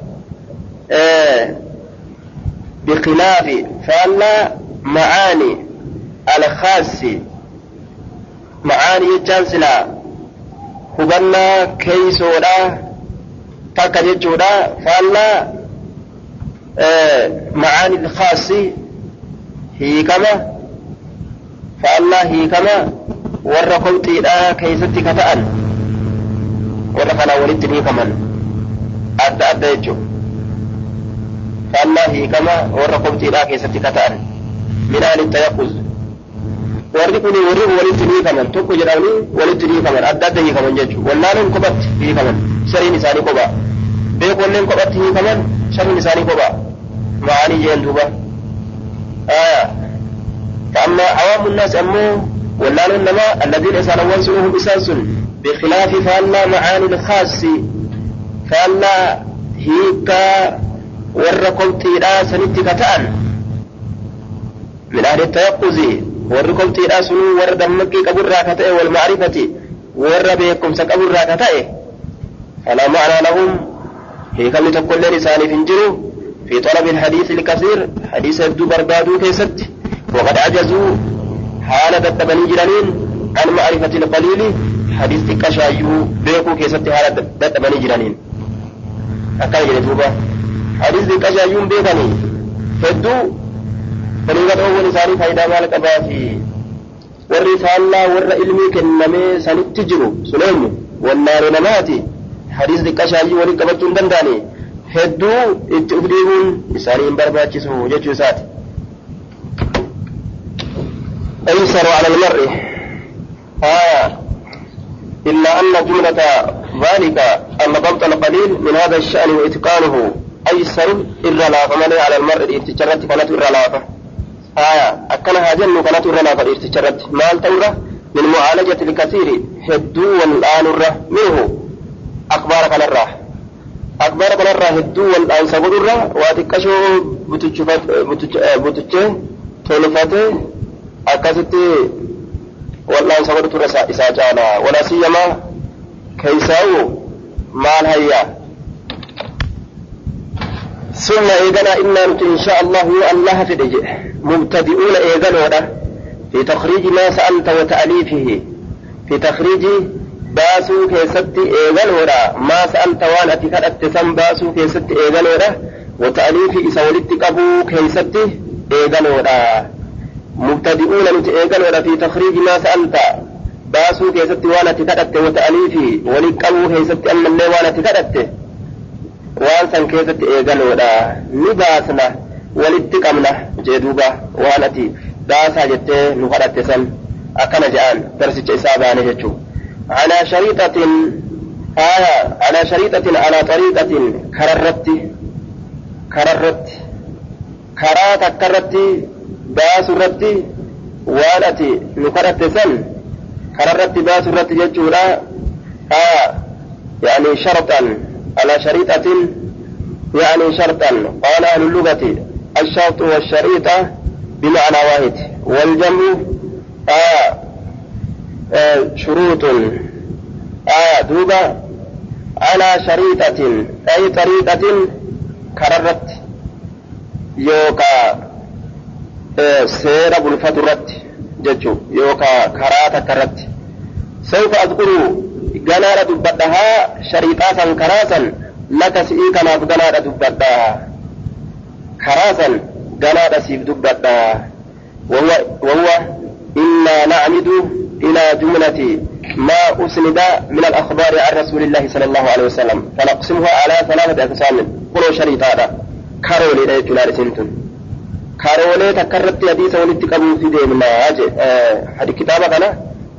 آه بخلاف فألا معاني الخاص. معاني الجانسلا هبنا كيسودا تكا جيتشودا فألا آه معاني الخاص. هي كما فألا هي كما warra komxiidhaa keessatti ka ta'an warra kanaa walitti hiikaman adda adda jechuun faallaa hiikama warra komxiidhaa keessatti ka ta'an midhaan itti yaqquz warri kun warri walitti hiikaman tokko jedhanii walitti hiikaman adda adda hiikaman jechuun wallaaleen kophatti hiikaman shariin isaanii kophaa beekolleen kophatti hiikaman shariin isaanii kophaa ma'anii jeen duuba فأما عوام الناس أمو واللال إنما الذين يسألون سنوهم إساس بخلاف فألا معاني الخاص فألا هيكا وركم تيرا سنتي كتان. من أهل التيقظ وركم تيرا سنو ور دمكي قبر راكتئ والمعرفة ور بيكم سقبر راكتئ فلا معنى لهم هيكا لتقول لساني فنجروا في طلب الحديث الكثير حديث الدو بربادو كيست وقد عجزوا حال دتبني جرانين عن معرفة القليل حديث كشايو بيكو كيست حال دتبني جرانين أكاي جري دوبا حديث كشايو بيكني هدو فنيغة أول إساني فايدة مالك أباتي warri faallaa warra ilmii kennamee sanitti jiru suneenyu wallaale namaati hadiis hedduu itti uf isaanii hin barbaachisu jechuu isaati. أيسر على المرء آية إلا أن جملة ذلك أن ضبط القليل من هذا الشأن وإتقانه أيسر إلا لا على المرء ارتجرت كانت إلا لا آية أكنها جن كانت إلا لا ارتجرت مال تورة من معالجة الكثير هدو والآن الره منه أخبار كان كان الراح هدو والآن سبود الره واتكشو بتجه تولفته akkasitti wal'aan sabadutu isaa caala wala siyyamaa keeysaa'u maal hayyaa ثم إيقنا إنا إن شاء الله الله في مبتدئون إيقنا في تخريج ما سألت وتأليفه. في تخريج باسو كيست إيقنا ما سألت وان أتكاد سم باسو كيست إيقنا وتأليف إسولت قبو كيست إيقنا مبتدئون نت إيقنا في تخريج ما سألت باسو كيست وأنا تكدت وتأليفه ولقبو كيست أما اللي وأنا تكدت waan san keessatti eegaluudha ni baasna walitti qabna jee waan ati baasaa jettee nu kadhatte san akkana je'an darsicha isaa baane jechuu على شريطة آية على شريطة على طريقة كررت كررت كرا تكرت باس الرت والتي نكرت سن كررت باس الرت ججورا آية يعني شرطا على شريطة يعني شرطا. قال أهل اللغة الشرط والشريطة بمعنى واحد والجمع آه شروط. آه دوبا على شريطة أي طريقة كررت. يوكا آه سير بالفترة ججو يوكا كراتا كرت سوف أذكر جنارة دبتها شريطة كراسا. لك سئيك ما جنارة دبتها. كراسا جنارة سيف دبتها. وهو وهو إنا نعمد إلى جملة ما أسند من الأخبار عن رسول الله صلى الله عليه وسلم. فنقسمها على ثلاثة أقسام. كل شريط هذا. كارولي لا يجلال سنتون. كارولي تكررت حديث ولدت قبو في ديمنا هذه كتابة أنا.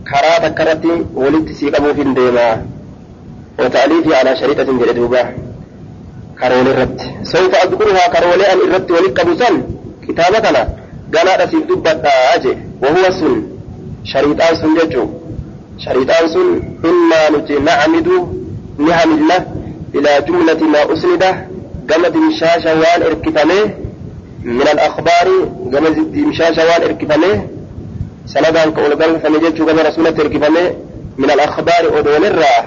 كرا تكررت ولدت سي قبو في ديما. وتأليفي على شريطة جلدوبة كارولي الرد. سوف أذكرها كارولي أن الرد ولد قبو سن كتابة أنا. قال أسيب أجي وهو سن. Shariixaan sun jechuun shariixaan sun innaa nuti nacmidu ni hamilla ilaa jumlati maa usnida gama dimshaasha waan erkifamee min alakbaari gama dimshaasha waan erkifamee sanadaan ka ol galfame jechuu gama rasulatti erkifamee min alakbaari odoonirraa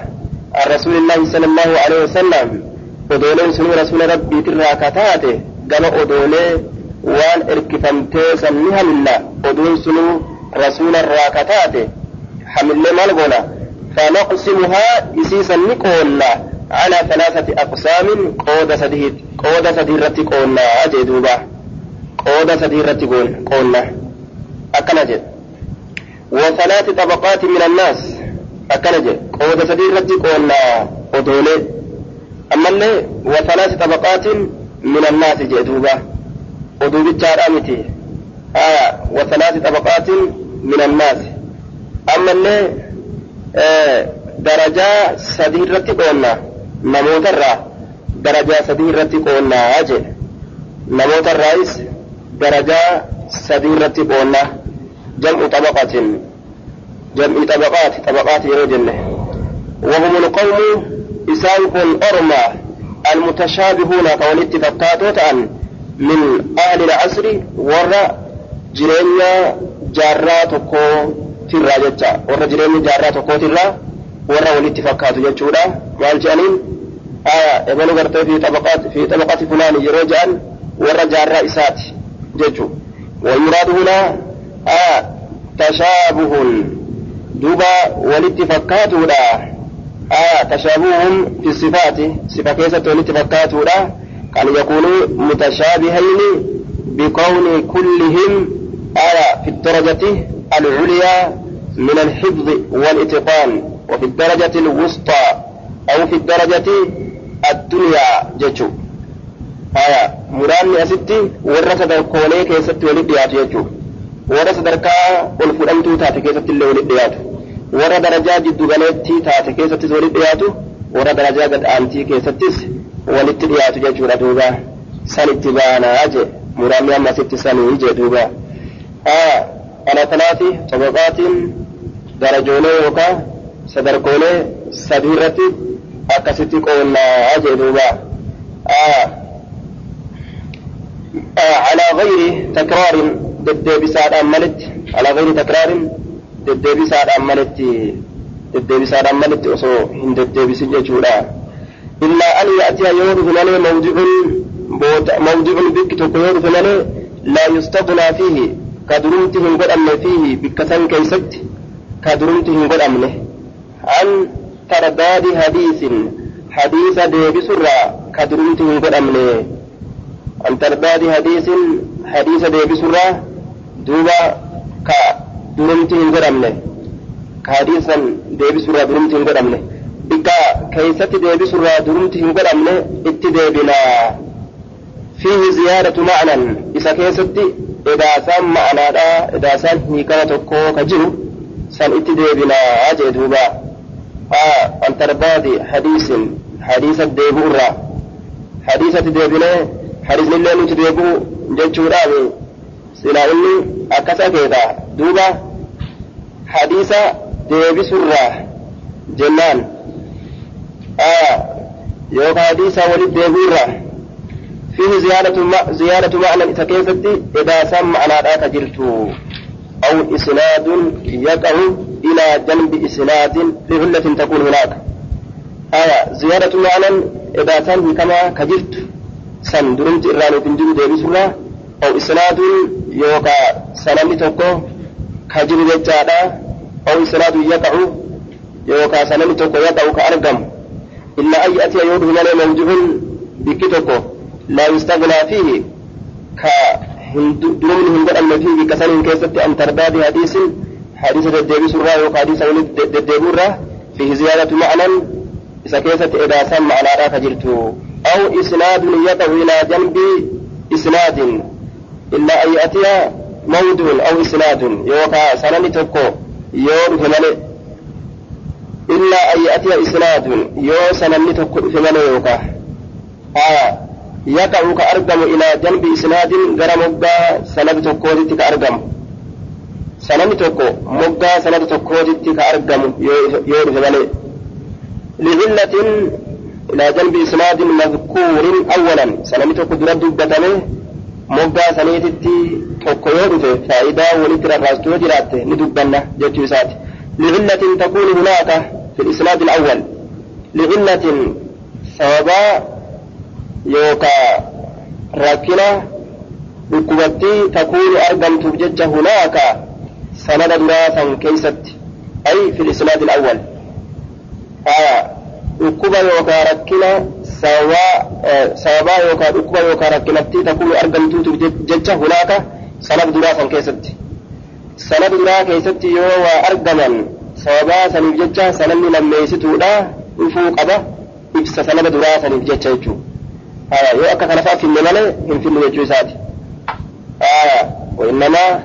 an rasuulillahi sala allahu alaihi wasalam odooleen sunuu rasuula rabbiitirraa kataate gama odoolee waan erkifamtee san ni hamilla odoon sunuu رسول الراكتات حمل مالغونا فنقسمها إسيسا نقولنا على ثلاثة أقسام. قود سديد. قود سديرة قولنا أجدوبا قود سديرة قولنا أكنجد وثلاث طبقات من الناس. أكنجد قود سديرة قولنا أدولي أما اللي وثلاث طبقات من الناس جدوبا أدوبي جارامتي آية وثلاث طبقات من الناس. أما اللي آه درجة سديرة قولنا. نموت الرا. درجة سديرة قولنا. أجي. نموت الرئيس. درجة سديرة قولنا. جمع طبقة جمع طبقات. طبقات يروجن وهم القوم إسانكم أرمى المتشابهون قول اتفاقاتات من أهل العصر ورّا jireenya jaarraa tokkootirraa jecha warra jireenya jaarraa tokkootirraa warra walitti fakkaatu jechuudha maal jedhaniin ebalu gartee fi xabaqaati fulaani yeroo jedhan warra jaarraa isaati jechu آه تشابه دوبا ولت فكاتو لا آه تشابههم في الصفات صفة كيسة ولت فكاتو لا كان يكونوا متشابهين بكون كلهم آية في الدرجة العليا من الحفظ والإتقان وفي الدرجة الوسطى أو في الدرجة الدنيا جتشو آية مراني أستي ورث دركوني كيست ولد ياتو جتشو ورث دركا والفرمتو تاتي كيست اللي ولد ياتو ورى درجة جدو غليتي تاتي كيست ولد ياتو ورى درجة قد أنتي كيستس ولد ياتو جتشو ردوبا سنتبانا أجي مرامي أما ست سنة يجي دوبا آه على ثلاث طبقات درجوني يوكا صدركوني سديرتي أكستي قولنا أجي دوبا آه آه على غير تكرار ضد بساد أملت على غير تكرار ضد بساد أملت ضد بساد أملت أصو هند ضد بسجة إلا أن يأتي يورث لنا موضع موضع بك تقول فلان لا يستغنى فيه كدرمته قد أمن فيه بكسن كيست. كدرمته قد أمن عن ترداد حديث حديث ديب سرى كدرمته قد أمن عن ترداد حديث حديث ديب سرى دوبا كدرمته قد أمن كحديثا ديب سرى درمته قد أمن bikka keeysatti deebisurraa durumti hin godhamne itti deebinaa fiihi ziyaadatu macnan isa keessatti edaasaan ma'anaadha edaasaan hiikama tokkoo ka jiru san itti deebinaa jee duuba an tarbaadi hadiisin hadiisa deebi'urraa hadiisatti deebinee hadiisnillee nuti deebi'u jechuudhaan silaa inni akkas akeeka duuba hadiisa deebisurraa jennaan yookaan hadiisa walit deebi'urraa fiihi ziyaadatu ma'nan isa keessatti edaasaan ma'anaadhaa ka jirtu أو إسناد يقع إلى جنب إسناد لعلة تكون هناك. آية زيادة معنى إذا كان كما كجرت سن درمت إراني تنجر ديبس الله. أو إسناد يوكا سنمي توكو كجر جادا. أو إسناد يقع يوكا سنمي توكو يقع كأرقم. إلا أن يأتي يوده من موجه بكتوكو لا يستغنى فيه ك durumni hin godhamne fi bikka saniin keessatti an tarbaadi hadiisin hadiisa deddeebisurraa yookaan hadiisa walitti deddeebiurraa fi ziyaadatu ma'anan isa keessatti edaasaan ma'anaadhaa ka jirtu aw isnaadun yaqahu ilaa janbi isnaadin illaa an ya'tiya mawduun aw isnaadun yookaan sanani tokko yoo dhufe malee illaa an ya'tiya isnaadun yoo sananni tokko dhufe يقع كأرقم إلى جنب إسناد غير مقا سند تكوتي كأرقم سند تكو مقا سند تكوتي كأرقم يورث ملي لعلة إلى جنب إسناد مذكور أولا. سند تكو درد بتمه مقا سنيتي تكو يورث فإذا ولد رفاستو جرات ندبنا جتو سات لعلة تكون هناك في الإسناد الأول. لعلة سببا yookaa rakkina dhukkubattii takuunu argamtuuf jecha hunaaka sanada duraa san keeysatti ay fi lisnaadi alawwal aya dhukkuba yookaa rakkina sababaa yookaa dhukkuba yookaa rakkinattii takuunu argamtuutuuf jecha hunaaka sanada duraa san keessatti sanada duraa keessatti yoo waa argaman sababaa saniif jecha sananni lammeessituudha dhufuu qaba ibsa sanada duraa saniif jecha jechuudha yoo akka kana fa'a finne malee hin finne jechuu isaati وإنما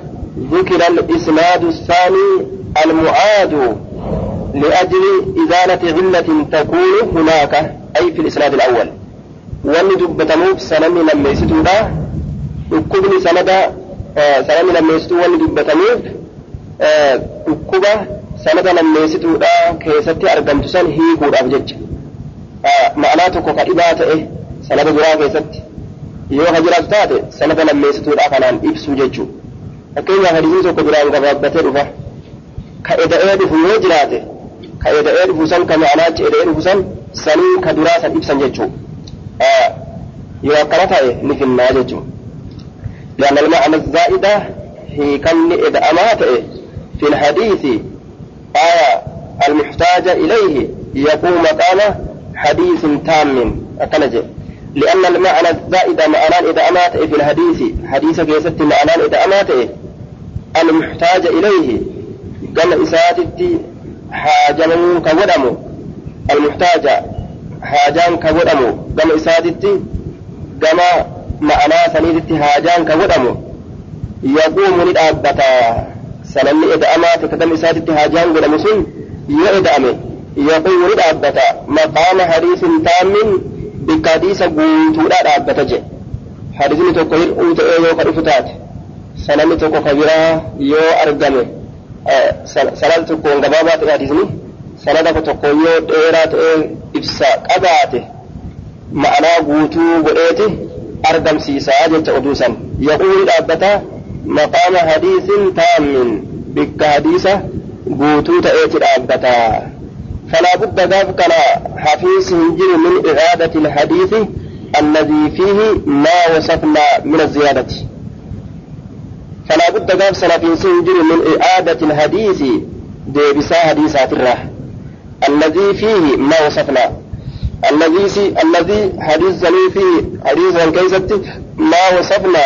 ذكر الإسناد الثاني المعاد لأجل إزالة علة تكون هناك أي في الإسناد الأول. وأن دبتموف سنمي لما يسدوا دكبني سند سنمي لما يسدوا وأن دبتموف دكبة سند لما يسدوا كيستي أرقمت سن هي كود أبجج معناته كإبات إيه؟ سند براك يسد يو هجر أبتاد سند لما يسدو الأخنان إبسو ججو لكن يا هجر يسدو كبران قبض بطر وفا كأيدا إيد هو يجرات كأيدا إيد هو سن كمعنات إيد إيد هو سن سنين كدراسة إبسن ججو يو أقرتها نفن ما ججو لأن المعنى الزائدة هي كم إذا أمات في الحديث آية المحتاج إليه يقوم مقام حديث تام أكنجه لأن المعنى الزائد معنى إذا أمات في الحديث حديث كيست معنى إذا أمات المحتاج إليه. قال إساتتي حاجم كودم المحتاج حاجان كودم قال إساتتي قال معنى سنيدتي حاجان كودم يقوم للأبتا سنني إذا أمات كدم إساتتي حاجان قدم سن يقوم للأبتا مقام حديث تام bikka hadiisa guutuudha dhaabbata jedhe hadisni tokko hir'uu ta'ee yoo ka dhufu taate sananni tokko ka biraa yoo argame sanada tokkoon gabaabaa ta'e hadisni sanada tokko yoo dheeraa ta'ee ibsa qabaate ma'anaa guutuu godheeti argamsiisaa jecha oduu san yaquuni dhaabbata maqaama hadiisin taammin bikka hadiisa guutuu ta'eeti dhaabbata فلا بد كان حفيظ هنجر من إعادة الحديث الذي فيه ما وصفنا من الزيادة. فلا بد ذاك سلفين هنجر من إعادة الحديث ديبسا حديثات الراه الذي فيه ما وصفنا. الذي سي الذي حديث زني فيه حديث كيست ما وصفنا.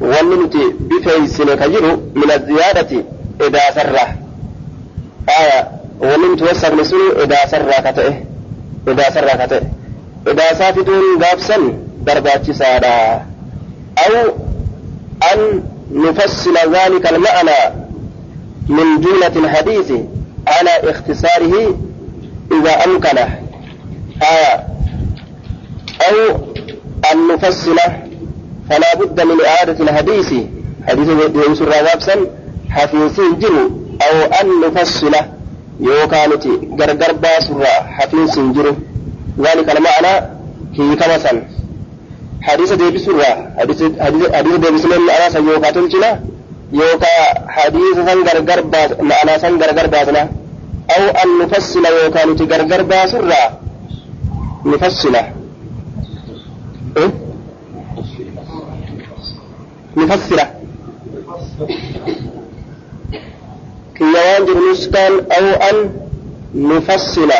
وننتي بفيسن كجر من الزيادة إذا سره آية ومن توسق لسن إذا سرقته إذا سرقته إذا سافتون قابسا برباتي سادا. أو أن نفصل ذلك المعنى من جملة الحديث على اختصاره إذا أمكنه. آه. أو أن نفصل فلا بد من إعادة الحديث. حديث يوسف رغبسا حفيظ الجن. أو أن نفصله يوكانتي غرغر باسرا حفيظ جرو ذلك المعنى هي كمسا حديث ديبي سرا حديث حديث ديبي سنين أنا سيوكا تلجنا يوكا حديث سن غرغر باس معنى سن غرغر باسنا أو أن نفصل يوكانتي غرغر باسرا نفصل؟ نفسره كيوان جرنسكان أو أن نفصل.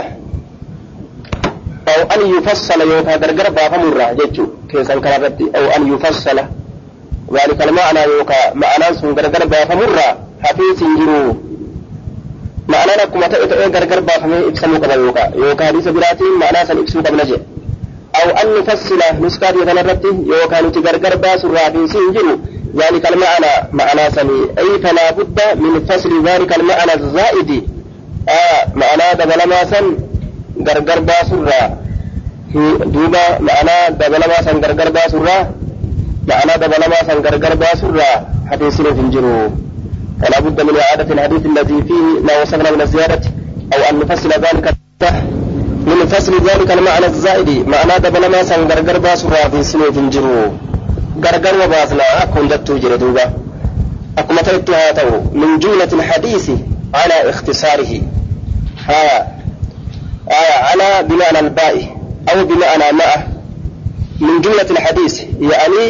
أو أن يفصل يوكا غرغر بافا مرة جيتشو. كيسان كرابتي. أو أن يفصل. ذلك المعنى يوكا. معنى سن غرغر بافا مرة. حفيظ جرو معنى نكما تأتي غرغر بافا إبسمو كبا يوكا. يوكا حديث براتي. معنى سن إبسمو كبا نجي أو أن نفصل. نسكات يتنرتي يوكا نتي غرغر باس الرافين سنجرو ذلك المعنى معنى سمي. أي فلا بد من فصل ذلك المعنى الزائد. آه معنى دبلما سن غرغر باس الرا دوبا معنى دبلما سن غرغر باس الرا معنى دبلما سن غرغر باس الرا حديث سنجرو فلا بد من إعادة الحديث الذي فيه ما وصلنا من الزيادة أو أن نفصل ذلك من فصل ذلك المعنى الزائد. معنى دبل ما سن غرغر باس رافي غرغر وباسنا أكون دتو جردوبا أكما تلتو هاتو من جملة الحديث على اختصاره ها على بمعنى الباء أو بمعنى مع من جملة الحديث يعني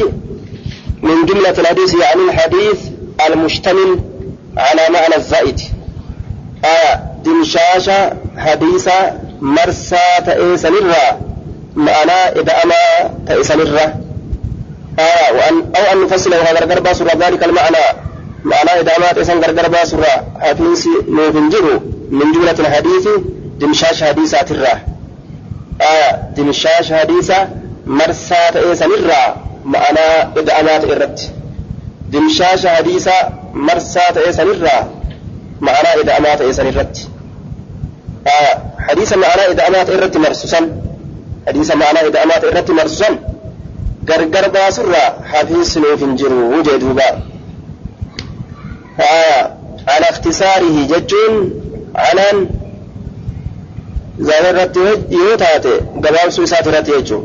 من جملة الحديث يعني الحديث المشتمل على معنى الزائد آية دمشاشة حديثة marsaa ta'ee sanirraa ma'anaa ida'amaa ta'e sanirra أو أن نفصل وها غرغر باسورة ذلك المعنى. معنى إدامة إسان غرغر باسورة حفينسي نوفنجرو من جملة الحديث دمشاش حديثة ترى. آية دمشاش حديثة مرسا تأيسان الرا معنى إدامة إرت. دمشاش حديثة مرسا تأيسان الرا معنى إدامة إسان الرت آية حديث معنى إدامات إرت مرسوسا. حديث معنى إدامات إرت مرسوسا. غرغر باسرة حفيظ سنوف جرو وجدوبا آية على اختصاره ججون على زاهرة يوتاتي قباب سويسات رات يجو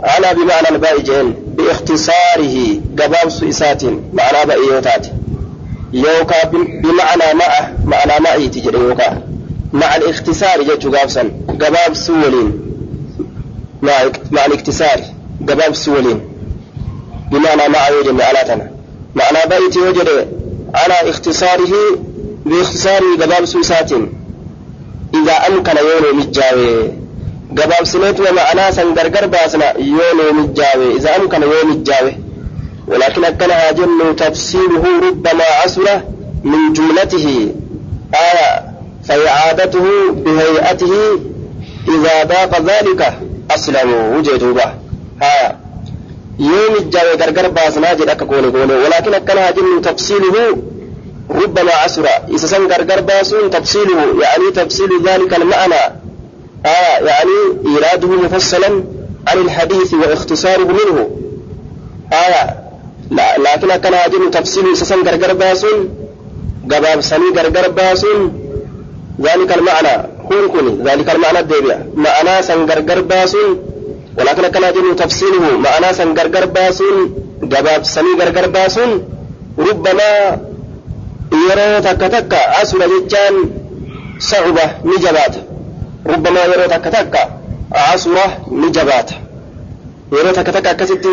على بمعنى الباء جين باختصاره قباب سويسات معنى باء يوتاتي يوكا بمعنى معه معنى معي تجري يوكا مع الاختصار جت قابسا قباب سولين مع مع الاختصار قباب سولين بمعنى مع يوجد علاتنا معنى بيت وجد على اختصاره باختصار قباب سوسات إذا أمكن يونو مجاوي قباب سنيت ومعنى سنقرقر باسنا يونو مجاوي إذا أمكن يونو مجاوي ولكن أكنها جن تفسيره ربما عسر من جملته آية فإعادته بهيئته إذا ضاق ذلك أسلموا وجدوبة ها يوم الجاوي غرغر باسنا جد أكا كوني كوني ولكن أكنا جن تفصيله ربما عسر إذا سن غرغر باسون تفصيله يعني تفصيل ذلك المعنى آه يعني إيراده مفصلا عن الحديث واختصاره منه آية لا لكن أكنا جن تفصيل إذا سن غرغر باسون قباب سني غرغر باسون ذلك المعنى كون كوني ذلك المعنى الدبيع معنى سنغرغر باسون ولكن كان جن تفصيله معنى سنغرغر باسون جباب سني غرغر باسون ربما يرى تك تك أسر جتان صعبة نجبات ربما يرى تك تك أسر نجبات takka takka akkasitti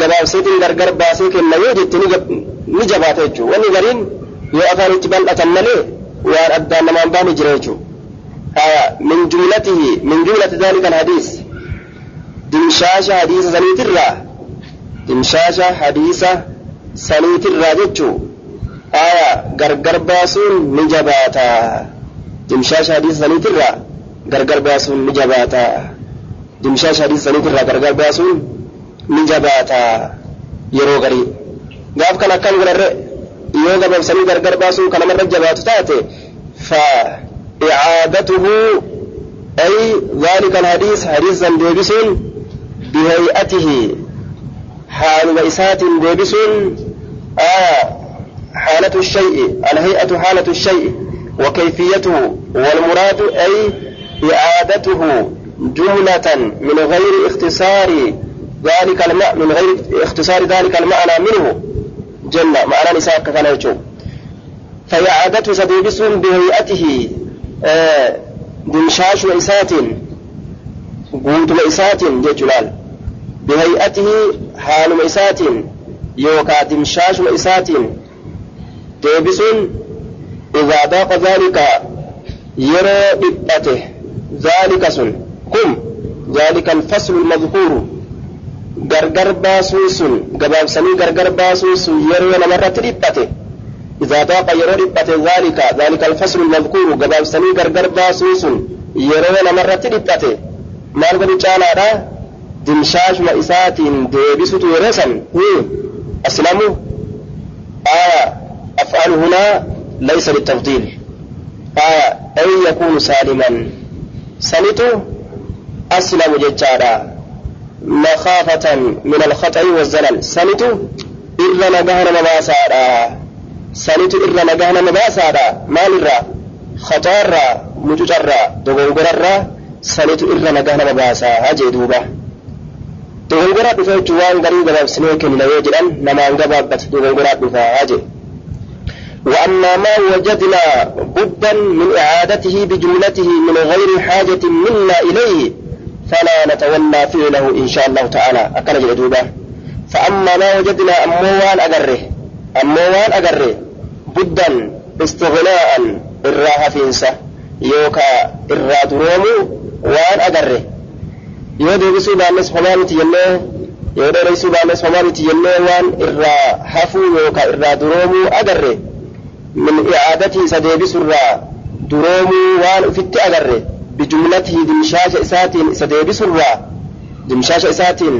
gabaabseetiin gargar baasee kenna yoo jette ni jabaata jechuudha wanni gariin yoo afaanitti bal'atan malee waan addaan namaan baane jira jechuudha min jumlatihi min jumlati dhalika alhadiis dimshaasha hadiisa saniitirraa dimshaasha hadiisa saniitirraa jechuu aya gargar baasuun ni jabaata dimshaasha hadiisa saniitirraa gargar baasuun ni jabaata dimshaasha hadiisa saniitirraa gargar baasuun ni jabaata yeroo garii gaaf kan akkam godharre yoo gabaabsanii gargar baasuun kan namarra jabaatu taate fa icaadatuhu ay ذلك الحديث حديثا ديبسون بهيئته. حال وإسات ديبسون آه حالة الشيء الهيئة حالة الشيء وكيفيته والمراد أي إعادته جملة من غير اختصار ذلك الماء من غير اختصار ذلك المعنى منه. جنة معنى نساء كان فإعادته سديبس بهيئته. آه دمشاش وإسات قوت وإسات جلال. بهيئته حال مئسات يوكا دمشاش مئسات تيبس إذا ضاق ذلك يرى بطته ذلك سن. قم. ذلك الفصل المذكور. غرغر باسوسن غباب سمي غرغر باسوس يرى لمرة ربطه إذا ضاق يرى ربطه ذلك. ذلك الفصل المذكور. غباب سمي غرغر باسوسن يرى لمرة ربطه ما نقول dimshaashuma isaatiin deebisutu yeroo san aslamu آية أفعل هنا ليس للتفضيل آية أن يكون سالما. سنته أسلم ججارا مخافة من الخطأ والزلل. سنته إر نجهنا مباسارا سنته إر نجهنا مباسارا مال الرا خطار مججرا دغنغرا سنته إر نجهنا مباسا هجي دوبا. Dogongora dhufe jechuun waan garii gabaabsinee kennina yoo jedhan namaan gabaabbate dogongora dhufa haje وأما ما وجدنا بدا من إعادته بجملته من غير حاجة منا إليه فلا نتولى فعله إن شاء الله تعالى أكل جدوبة فأما ما وجدنا أموال أجره أموال أجره بدا استغناء الراحة فينسا يوكا الرادرومو وان أجره yoo deebisuu baannes homaa miti jennee yoo dheereessuu baannes homaa miti jennee waan irraa hafuu yookaan irraa duroomuu agarre min i'aadatii isa deebisurraa duroomuu waan ufitti agarre bijumlatii dimshaasha isaatiin isa deebisurraa dimshaasha isaatiin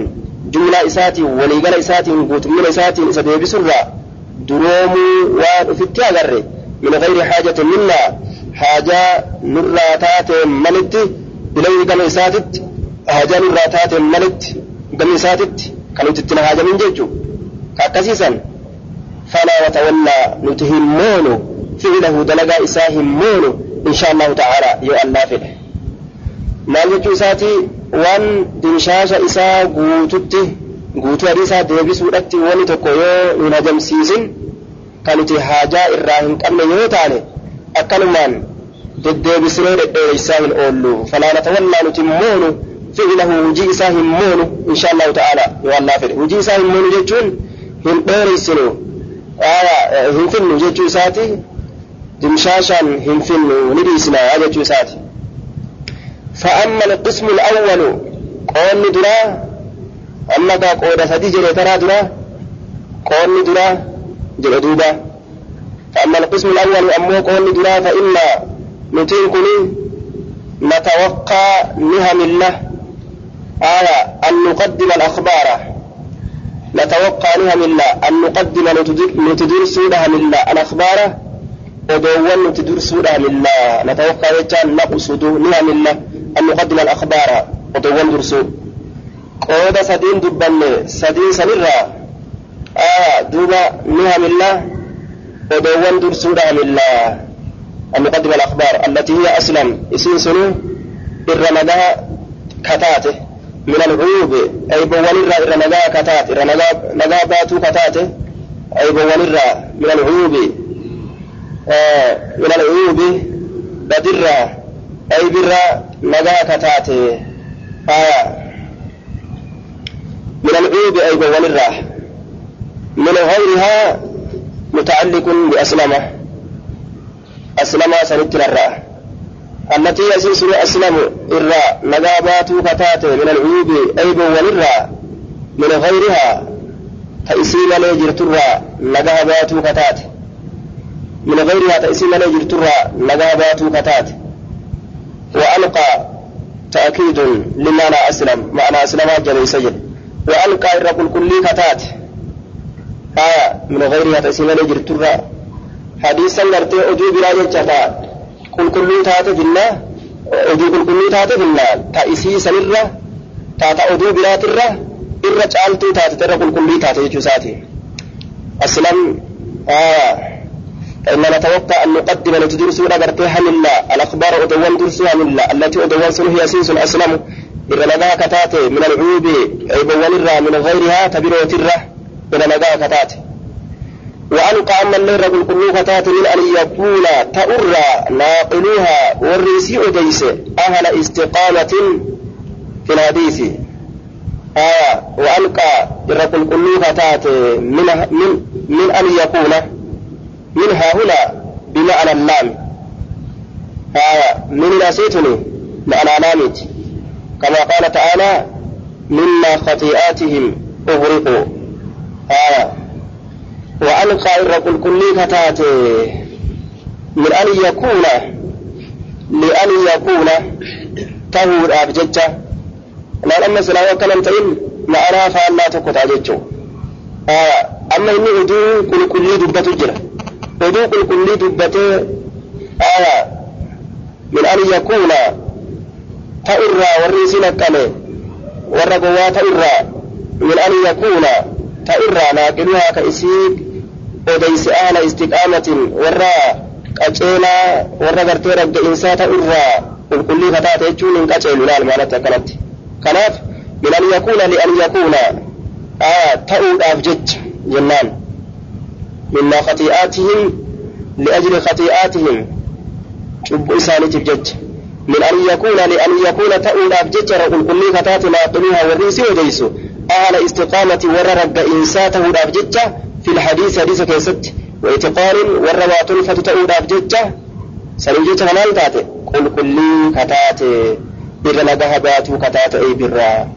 jumlaa isaatiin waliigala isaatiin guutummina isaatiin isa deebisurraa duroomuu waan ufitti agarre min gayri haajatin minnaa haajaa nurraa taateen malitti ilayhi gama isaatitti haajaan irraa taateen malitti gama isaatitti kan nuti ittiin haajamin jechuun ka akkasiisan falaa watawallaa nuti hin moonu fi'ilahu dalagaa isaa hin moonu insha allahu ta'ala yoo allaa fedhe maal jechuu isaatii waan dimshaasha isaa guututti guutuu adii isaa deebisuudhatti wanni tokko yoo nun hajamsiisin kan nuti haajaa irraa hin qabne yoo taane akkanumaan deddeebisnee dhedheereysaa hin oollu falaa natawallaa nuti hin moonu فعله وجي إساه همون إن شاء الله تعالى والله فعله. وجي إساه همون جتون هم دوريسنو آية هم فنو جتو إساتي دمشاشا هم فنو نديسنا جتو إساتي فأما القسم الأول قول درا أما كا قود سدي جري ترى درا. قول درا جري دوبا. فأما القسم الأول أمو قول درا فإن نتين كني نتوقع نهم الله. آية أن نقدم الأخبار. نتوقع نهم الله أن نقدم نتدر سودها لله الأخبار ودول نتدر سودها لله نتوقع يجان نقصد نهم الله أن نقدم الأخبار ودول درسو. قود سدين دبن سدين سنرى. آية دوبا نهم الله ودول درسودها لله أن نقدم الأخبار التي هي أسلم. اسم سنو. الرمضاء كتاته من العيوب أي بوان الرا الرمضاء كتاته الرمضاء باتو كتاته أي بوان من العيوب آه من العيوب بدرا. أي برا مضاء كتاته آه. من العيوب أي بوان الرا. من غيرها متعلق بأسلمة. أسلم سنت الراء التي يسلسل أسلم الراء نجابات كتات من العيوب أيب والراء من غيرها. تأسيل ليجرت الراء نجابات كتات من غيرها تأسي من جرترا نقابات كتات وألقى تأكيد لمعنى أسلم معنى أسلم جميع سجد وألقى الرب الكلي كتات. آية من غيرها تأسي من جرترا حديثا نرتي أدو بلا جتا تاتي أدو كل كل تاتي في الله تأسي سنرة تاتا أدو بلا ترة إرة جالتو تاتي ترى كل كل تاتي جساتي أسلم آه فإننا نتوقع أن نقدم نتدرس برتيها لله الأخبار أدوان درسها لله التي أدوان سنه يسيس أسلم إذا لدى كتاتي من العيوب عيبوان الرا من غيرها تبير وتره إذا لدى كتاتي وألقى أن الليل رجل كل كتاتي من أن يكون تأرى ناقلوها والريسي أديس أهل استقامة في الحديث. آية وألقى الرجل كل كتاتي من, من, من أن يكون منها هنا بمعنى اللام آية من نسيتني معنى لامت كما قال تعالى مما خطيئاتهم أغرقوا. آية وألقى الرب الكلي كتاته من أن يكون لأن يكون تهور أبججة لا لما سلا وكلم تئن معنى فألا تقطع ججو آية أما إني أدو كل كلي دبة جرى. oduu qulqullii dubbatee aya min an yakuuna ta irraa warri isin akkame warra gowwaa ta irraa تأرى لكنها كإسيق وديس آل استقامة ورى قجيلا ورى قرتي رب إنسا تأرى وكل فتاة يجون من قجيل لا المعنى تكنت كناف من أن يكون لأن يكون آه تأو أفجج جنان مما خطيئاتهم لأجل خطيئاتهم شب إساني تفجج من أن يكون لأن يكون تأو أفجج رب كل فتاة ما تنوها وريسي وديسو أهل استقامة وررق إنساته الأبجج في الحديث حديث كيست وإتقان وروا تلفة تأول أبجج سنجيت هلال تاتي. قل كل كتاتي. إذا نجاه باتو كتات أي برا.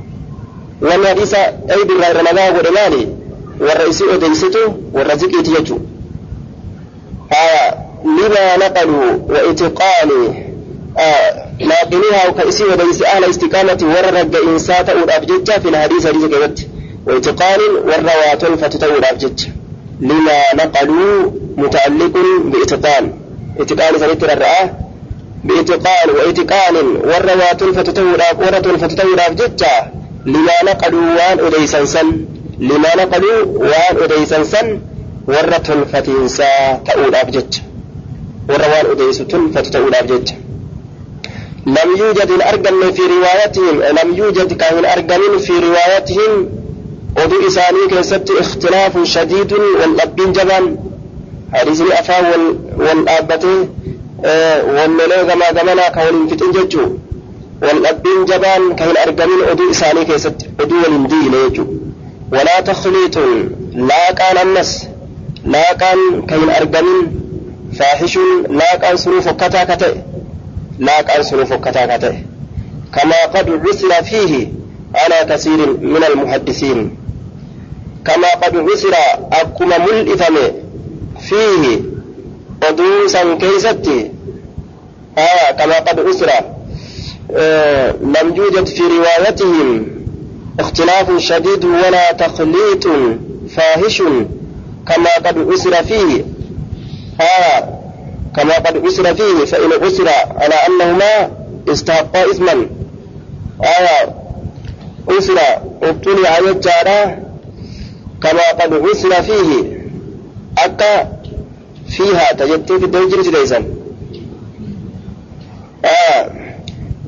وأن حديث أي برا إذا نجاه ودمالي warra isii odeysitu warra ziqiiti jechu lima آه، لكنها وكأسي وليس أهل استقامة ورق إنساء تأول أبجج في الحديث الذي قلت واتقان والروات فتتول أبجج. لما نقلوا متعلق بإتقان إتقان سنت الرأى. بإتقان وإتقان والروات فتتول أبجج فتتول أبجج لما نقلوا وان أديسا سن لما نقلوا وان أديسا سن ورة فتنسى تأول أبجج. وروان أديسة فتتول أبجج. لم يوجد الأرجم في روايتهم لم يوجد كان أرجم في روايتهم ودو إساني كيست اختلاف شديد والأبين جبان. حديث الأفا والأبتي والملو غما غمنا كون فتن ججو والأبين جبان كان أرجمين ودو إساني كيست ودو والندي ليجو ولا تخليط لا كان النس لا كان كين أرجمين فاحش لا كان صروف كتا كتا. لا كتا كتا كما قد عسر فيه على كثير من المحدثين. كما قد عسر أكما ملئفم فيه قدوسا كيستي آه كما قد عسر آه لم يوجد في روايتهم اختلاف شديد ولا تخليط فاحش. كما قد أسر فيه آه كما قد أسر فيه فإن أسر على أنهما استحقا إثما. آية أسر ابتلع يجارا كما قد أسر فيه. أكا فيها تجدت في الدوجر ليسا آه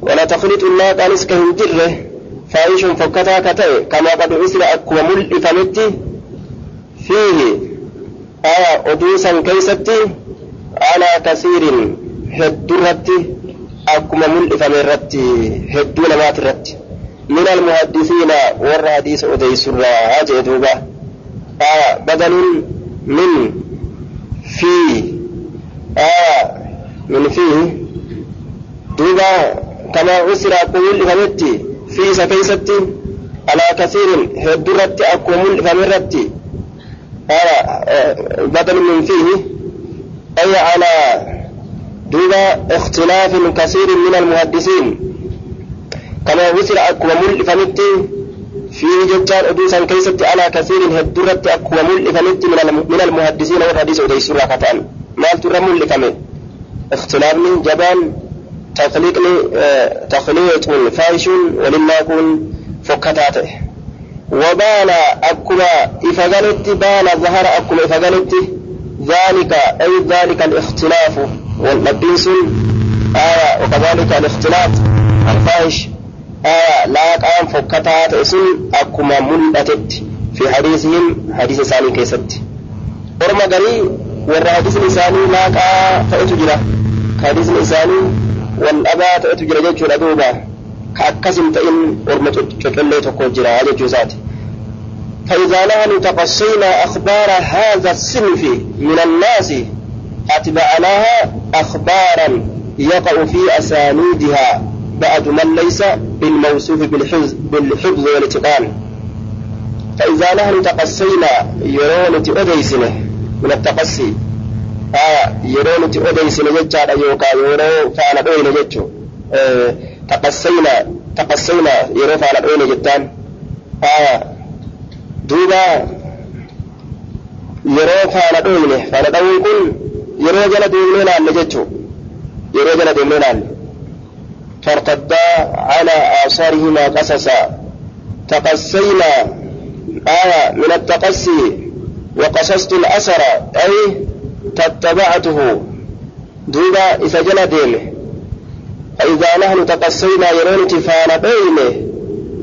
ولا تخلط الله قال اسكهم جره fokkataa ka ta'e kamaa qad usira akkuma mul'ifametti fiihi aya oduu san keeysatti على كثير هدرتي أكما من إفامرتي هدونا ما ترتي من المحدثين والرحديث أدي سرى أجدوبة آه بدل من في آه من في دوبا. كما عسر أقول إفامرتي في سكيستي على كثير هدرتي أكما من إفامرتي آه آه بدل من فيه أي على دوبا اختلاف كثير من المحدثين كما وصل أكوى ملفنت في جتان أدوسا كيست على كثير هدرت أكوى ملفنت من المحدثين والحديث وديس راكتان ما ترى ملفنت اختلافني جبان تخليقني آه تخليط فايش ولما يكون فكتاته. وبان أكما إفغلت بان ظهر أكما إفغلت ذلك أي ذلك الاختلاف. والنبيس آية وكذلك الاختلاف. الفاحش آية لا قام فكتات اسم أكما ملأتت في حديثهم حديث ثاني كيست. ورما غري ورا حديث لساني لا قا فأتو حديث لساني والأبا تأتو جرا الأدوبة كأكسم تئن ورما تشكلي تقول جرا جيتشو فإذا نحن تقصينا أخبار هذا الصنف من الناس أتبعناها أخبارا يقع في أسانيدها. بعد من ليس؟ بالموصوف بالحفظ, والاتقان. فإذا نحن تقصينا يرون أديسنا من التقصي. آه يرون أديسنا ججار أيوكا يرون فعلا بين ججو آه تقصينا تقصينا يرون فعلا بين جتان آه دوبا yeroo faana dhoofne faana dha'uun kun yeroo jala deemnee laalle jechuun yeroo jala deemnee laalle فارتدا على آثارهما قصصا تقسينا آية من التقسي وقصصت الأثر أي تتبعته دوبا إذا جل ديمه فإذا نحن تقسينا يرون تفانا بينه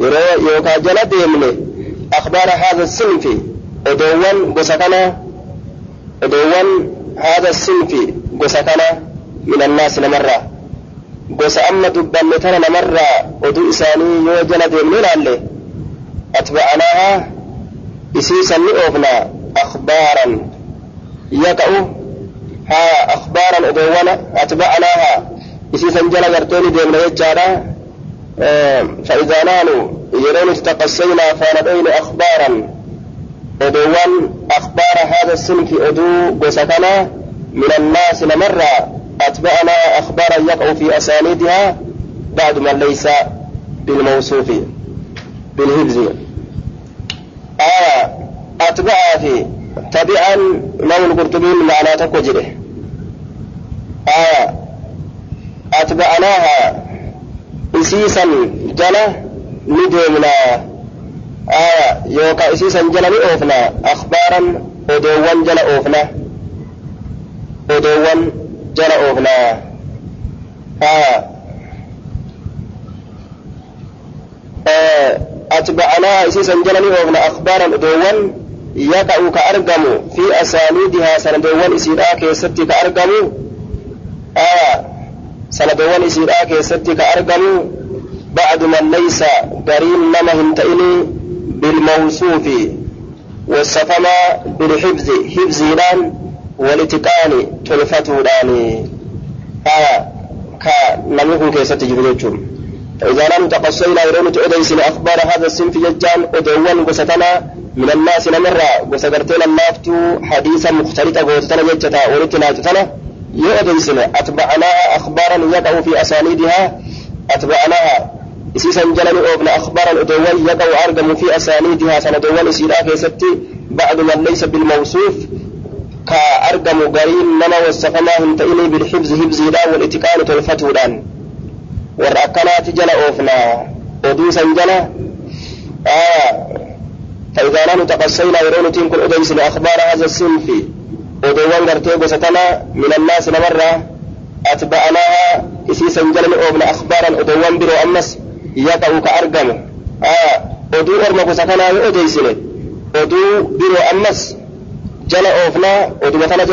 يرو يوكا جل ديمه أخبار هذا الصنف أدوان قسكنا أدوان هذا الصنف قسكنا من الناس لمرة. قس أما دبان لتنا لمرة. أدو إساني يوجنا دمنا لي أتبعناها. إسيسا لأبنا أخبارا. يقعو. ها أخبارا أدوان أتبعناها. إسيسا جلا قرتوني دمنا يجارا فإذا نالوا إذا نالوا استقصينا فلدينا أخبارا. أدوان أخبار هذا السنك أدو قسكنا من الناس لمرة. أتبعنا أخبارا يقع في أسانيدها بعد ما ليس بالموصوف بالهبز. آية أتبع في تبعا لون القرطبي معنى تكوجره آية أتبعناها isiisan jala ni deemnaa آية يوكا إسيسا جل أوفنا أخبارا أدوان جل أوفنا أدوان جل أوفنا آية آه أتبعنا إسيسا جل أوفنا أخبارا أدوان يقع كأرقم في أسانيدها سندوان إسيرا كيستي كأرقم سندوان إسيرا كيستي كأرقم بعد من ليس قرين لما هنتئني بالموصوف والصفما بالحفظ حفظيدان والاتقان تلفتودان آية كنميكم كيسة جبريتشم فإذا لم تقصينا يرون تؤديسن أخبار هذا الصنف ججان أدوان قستنا من الناس نمرة قسقرتين اللافتو حديثا مختلطة قوتنا ججتا ولتنا تتنا يؤذن سنة. أتبع لها أخبارا يضع في أسانيدها. أتبع لها. إسيسا جلن أوبن أخبارا أدول يضع أرقم في أسانيدها. سندول إسيدا في ستي بعد من ليس بالموصوف. كأرقم قريم نما وستقناهم تإلي بالحفظ حفظ لا والإتقان تلفتو لأن ورأكنات جل أوفنا. أدوسا جل آه. فإذا لم تقصينا يرون تنكر أدوس أخبار هذا السنفي ودوان غرتي غستنا من الناس نمرة أتبعناها إسيسا جلن أوبنا أخبارا أدوان برو أمس yaqa'u ka argamu oduu orma gosa kanaa yoo odeysine oduu biroo ammas jala oofnaa oduma kana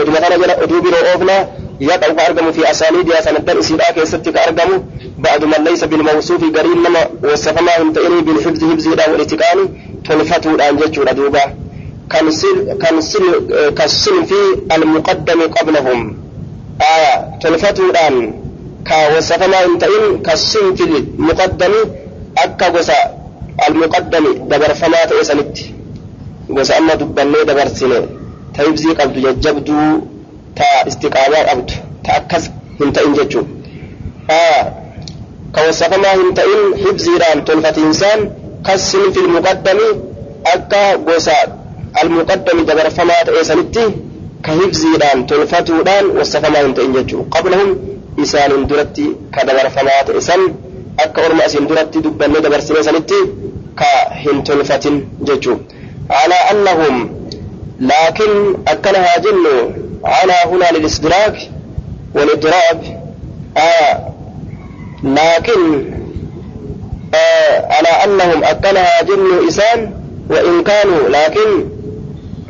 oduma kana jala oduu biroo oofnaa yaqa'u ka argamu fi asaaniidiyaa sanaddan isiidhaa keessatti ka argamu ba'du man laysa bilmawsuufi gariin nama wasafamaa hin ta'inii bilhibzi hibziidhaan walitiqaani tolfatuudhaan كان سن في المقدم قبلهم. آية. تلفت الآن. كوسفنا انتين كسن في المقدم. أكا وسا المقدم. دبر فما تأسنت وسا أما دبنا دبر سنة طيب قبض يجبدو. تا استقابا قبض. تا أكس انتين جتشو آية. كوسفنا انتين حبزي ران تلفت إنسان. كسن في المقدم. أكا وسا المقدم دبر فمات إيسانتي كهفزي دان تنفتو دان وصفما هنتين يجو قبلهم إسان اندرتي كدبر فمات إيسان أكا أرمى أسين درتي دبان دبر سنتي كهن تنفتن يجو على أنهم لكن أكنها جنو على هنا للإستدراك والإدراك. آه لكن آه على أنهم أكلها جن إسان وإن كانوا لكن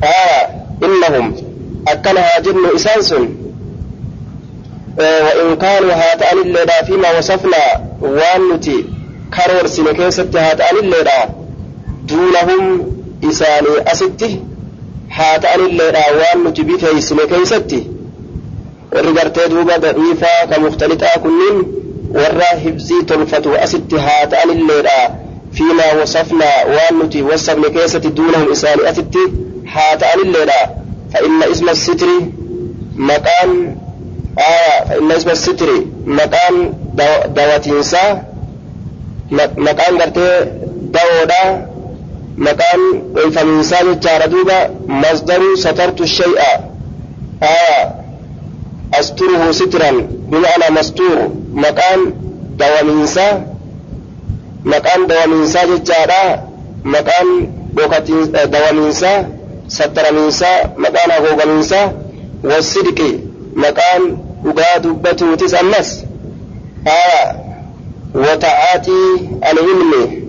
آه إنهم akka isaan jechuun isaanis. آه وإن كانوا haa ta'anilleedha فيما وصفنا waan nuti كرور san keessatti haa ta'anilleedha. دونهم isaanii asitti haa ta'anilleedha waan nuti wasafne keessatti. warri gartee duuba daciifaa ka muftalitaa kunniin warra hibzii tolfatu asitti haa ta'anilleedha فيما وصفنا waan nuti wasafne haa ta'anilleedha فإن اسم الستر مكان آه فإن اسم الستر مكان دو دواتينسا مكان قرتي دودا مكان ويفمنسا جارة دوبا مصدر سترت الشيء آه أستره سترا بمعنى مستور مكان دوامينسا مكان دوامينسا ججارا مكان دوامينسا ستراميسا مكان غوغاميسا والصدق مكان وقاد بتو تسع الناس آه وتعاتي العلم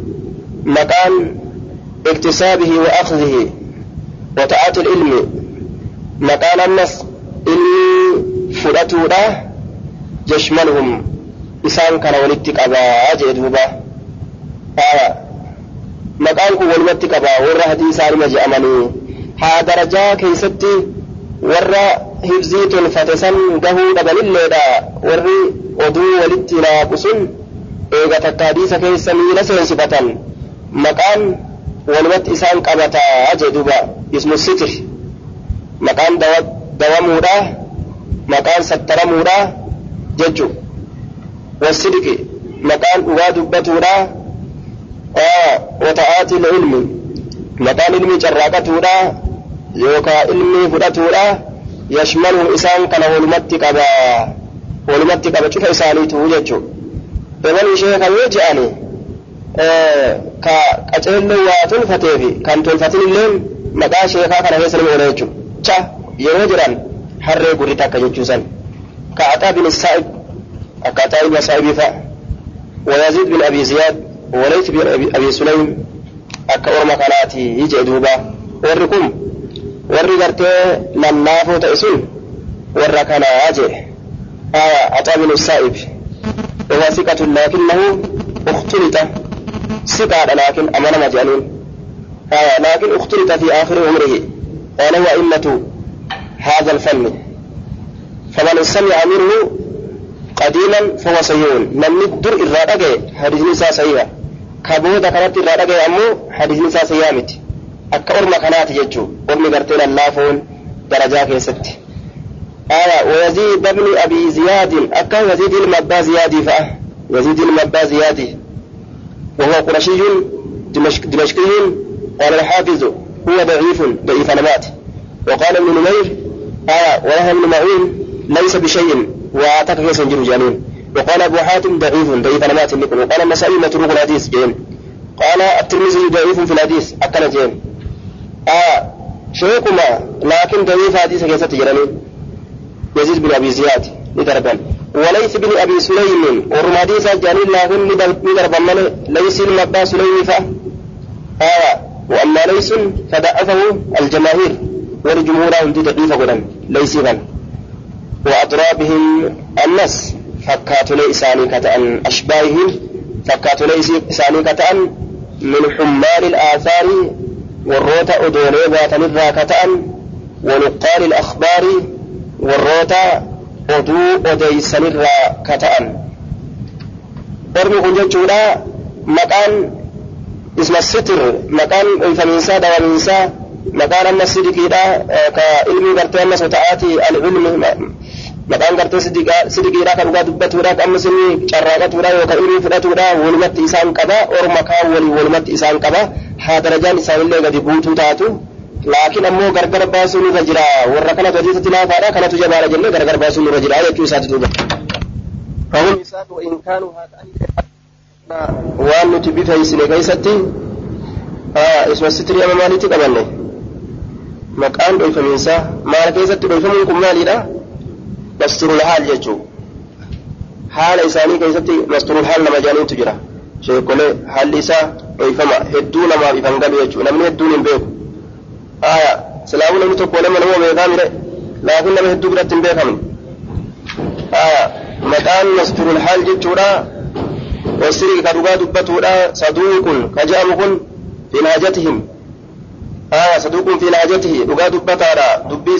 مكان اكتسابه وأخذه وتعاتي العلم مكان الناس إني فلتو له يشملهم إسان كان ولدتك أبا أجد وبا آه مكان كو ولدتك أبا ورهدي سالمة جأمني haa darajaa keeysatti warra hibzii tolfate san gahuu dhabanilleedha warri oduu walitti naaqu sun eega takka hadiisa keessa miila seensifatan maqaan walumatti isaan qabataa jee duuba ismu maqaan dawamuudha maqaan sattaramuudha jechu wasidqi maqaan dhugaa dubbatuudha wata'aati ilmi maqaan ilmi carraaqatuudha yookaa ilmi fudhatuudha yashmaluhum isaan kana walumatti qaba walumatti qaba cufa isaaniitu jechu ebalii sheekan yoo je'ani ka qaceelloo waa tolfateefi kan tolfatin illeen maqaa sheekaa kana keessa nama oola jechu cha yeroo jiran harree gurri takka jechuusan ka axaa bin saa'ib akka axaa ilma saa'ibii fa'a ويزيد بن أبي زياد وليث بن أبي سليم أكا أرمى كناتي يجي دوبا وركم warri gartee lallaafoo ta'e sun warra kanaa jee. Aya axaa bin saa'ib وهو ثقة لكنه اختلط ثقة لكن أمانة جانين آه لكن اختلط في آخر عمره قال هو أئمة هذا الفن فمن سمع منه قديما فهو سيئون لم ندر الرادقة حديث نساء سيئة كبودة كانت الرادقة أمو حديث نساء سيئة akka orma kanaati jechuu ormi gartee lallaafoon darajaa keessatti. Aya wayaziid bni abi ziyaadin akka yaziid ilma abbaa ziyaadii fa'a. Yaziid ilma abbaa ziyaadii وهو قرشي دمشقي قال الحافظ هو ضعيف ضعيف نمات وقال ابن نمير آية ويحيى بن معين ليس بشيء وأعتقد كيس جن جانين وقال أبو حاتم ضعيف ضعيف نمات وقال النسائي متروك الحديث جين قال الترمذي ضعيف في الحديث أكل جين آه شيخما لكن ضعيف حديث كيسة جراني يزيد بن أبي زياد لدربا وليس بن أبي سليم ورماديس جانين لكن لدربا من ليس المبا سليم فا آه وأما ليس فضعفه الجماهير والجمهور عندي ضعيف قدام. ليس بن وأضرابهم الناس فكاتوا ليساني كتأن أشباههم فكاتوا ليساني كتأن من حمال الآثار والروتا أدوني باتن الراكتان ونقال الأخبار والروتا أدو أديسن الراكتان ورمي كن جتشودا مكان إسم الستر مكان دوامنسا maqaan amma sidiqiidha ka ilmi gartee amma sota'aati al-ilmi maqaan gartee sidiqiidha ka dhugaa dubbatuudha ka amma sinni carraaqatuudha yookaan ilmi fudhatuudha walumatti isaan qaba orma kaan walii walumatti isaan qaba haa darajaan isaanillee gadi buutuu taatu laakiin ammoo gargar baasuun irra jira warra kanatu hadiisatti laafaadha kanatu jabaadha jennee gargar baasuun irra jira jechuu isaati duuba. فهم يساق وإن كانوا هاتان waan nuti bifeeysine keeysatti isma sitrii ama maaliitti qabanne maqaan dhoyfamiinsaa maal keessatti dhoyfamuun kun maalidha jechuu haala isaanii keessatti masturul haal nama jaaniintu jira sheekolee haalli isaa dhoyfama hedduu namaaf ifan galu jechuu namni hedduun hin beeku aya silaamuu namni tokko lama nama beekaa mire laakiin nama hedduu biratti hin beekamne aya maqaan masturul haal jechuudha والسرق كدوغا دبتودا صدوق كجام كن في ناجتهم آه صدوق في ناجته دوغا دبتادا دبي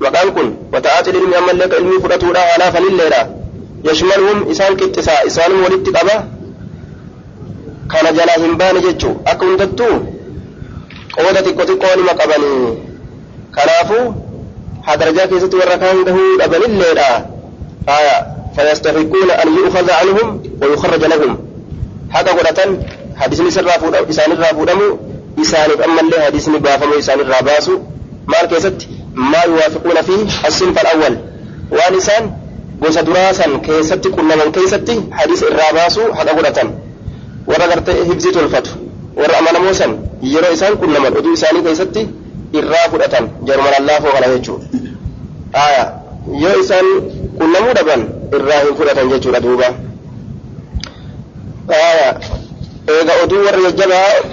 ساكيست مقام كن وتعاتي العلم أما لك علمي فرطودا على فلليلا يشملهم إسان كتسا إسان ولدت قبا كان جلا همبان جتشو أكون دتو قوة تكو تكو لما قبني كنافو حدرجا كيست وركان دهو أبن الليلا آية فيستحقون أن يؤخذ عنهم ويخرج لهم هذا قرة حديث إسان الرافودم إسان أما اللي حديث بافم إسان الراباس ما الكيست ما يوافقون فيه الصنف الأول ونسان duraasan keessatti qunnaman keessatti hadiis irraa baasu haqa godhatan warra gartee hibzii tolfatu warra amanamoo san yeroo isaan qunnaman oduu isaanii keessatti irraa fudhatan jaruma lallaafoo kana jechuudha yoo isaan qunnamuu dhaban irraa hin fudhatan jechuudha duuba eega oduu warra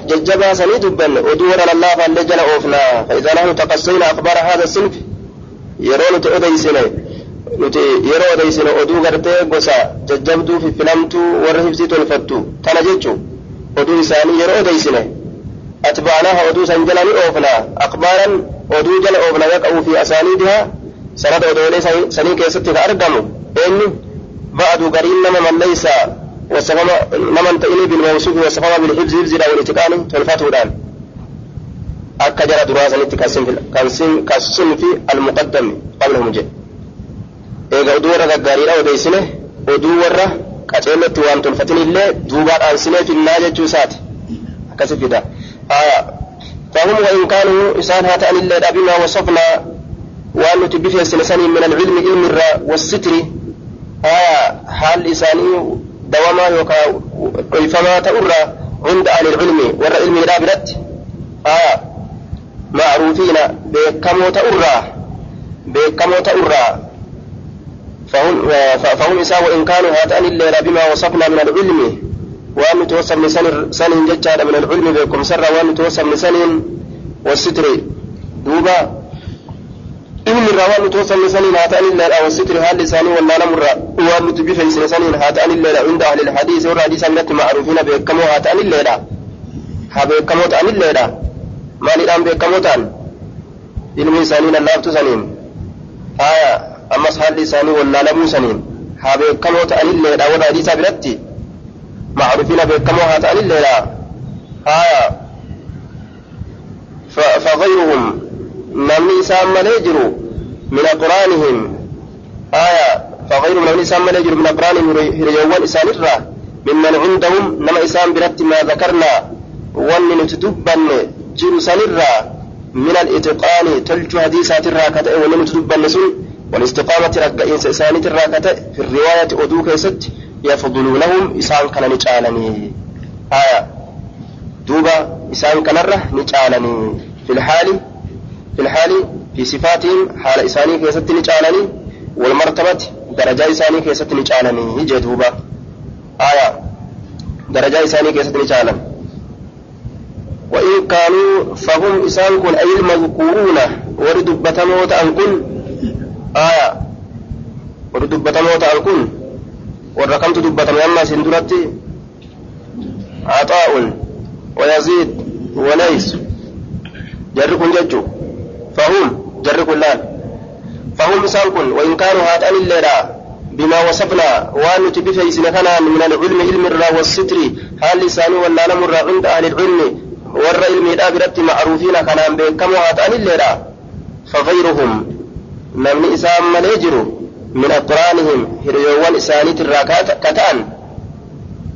jajjabaa sanii dubbanne oduu warra lallaafaallee jala oofnaa fa'idaa nahnu taqassayna akhbaara haadha sinfi yeroo nuti odeysine nuti yeroo odeysine oduu gartee gosa jajjabduu fi filamtuu warra hibsii tolfattu tana jechu oduu isaanii yeroo odeysine atbaanaha oduu san jala ni oofnaa akhbaaran oduu jala oofna yaqa'uu fi asaaniidihaa sanada odoolee sanii keessatti ka argamu eenyu ba'adu gariin nama وسبب نما انت الي بالموسوق وسبب بالحفظ يفزي له الاتقان تلفاته الان اكجر دراسة الاتقان كان كان في المقدم قبل مجد إيه غدور غداري أو ديسنه ودور قتلت توان تلفتن الا دوبا قال سنة في الناجة جوسات كسب ده آه. فهم وإن كانوا إنسان هات الا بما وصفنا وأن تبي في سنة من العلم إلى المره والستر آه. حال لساني دواما يوكا كيفما تأرى عند أهل العلم ورأي العلم لا برد آه معروفين بكمو تأرى بكمو تأرى. فهم فهم إساء وإن كانوا هاتان الليلة بما وصفنا من العلم. وأن توصف من سنين جتشار من العلم بكم سر وأن توصف من والستر. دوبا إن من رواه متوصل لسان هاتان الليل أو الستر هال لسان ولا نمر وأن تبيح لسان هاتان الليل عند أهل الحديث والحديث أنت معروفين بكمو هاتان الليل ها بكمو تان الليل ما نرام بكمو تان إلم سانين الله تسانين ها أما سهل لسان ولا نمو سانين ها بكمو تان الليل والحديث بلتي معروفين بكمو هاتان الليل ها فغيرهم namni isaan malee jiru min aqraanihim aya فغير من إسان ملي جرب من أقرانهم هريوان إسان الرا ممن عندهم نما إسان برت ما ذكرنا وان نتدبن جر سنرا من الإتقان تلج حديثات الرا كتئ وان نتدبن سن والاستقامة رقائن إسانة الرا كتئ في الرواية أدوك يست يفضلونهم إسان كان نجعلني آية دوبا إسان كان الرا نجعلني في الحال في الحال في صفاتهم حال إساني كيست نجعلني والمرتبة درجة إساني كيست نجعلني يجي دوبا آية. درجة إساني كيست نجعلني وإن كانوا فهم إسان كن أي المذكورون. وردبة موت أن كن. آية. وردبة موت أن كن. والرقمت دبة مما سندرتي عطاء. ويزيد. وليس جركم ججو. فهم جرق اللال فهم سالكن وإن كانوا هاتان الليلة بما وصفنا وأن تبث إسنكنا من العلم علم الرا والستر هل لساني واللالم الرا عند أهل العلم ورى علم الرا برد معروفين كان بكم هاتان الليلة؟ فغيرهم. نمني إسام مليجر من أقرانهم هريوان إسانيت الرا كتان.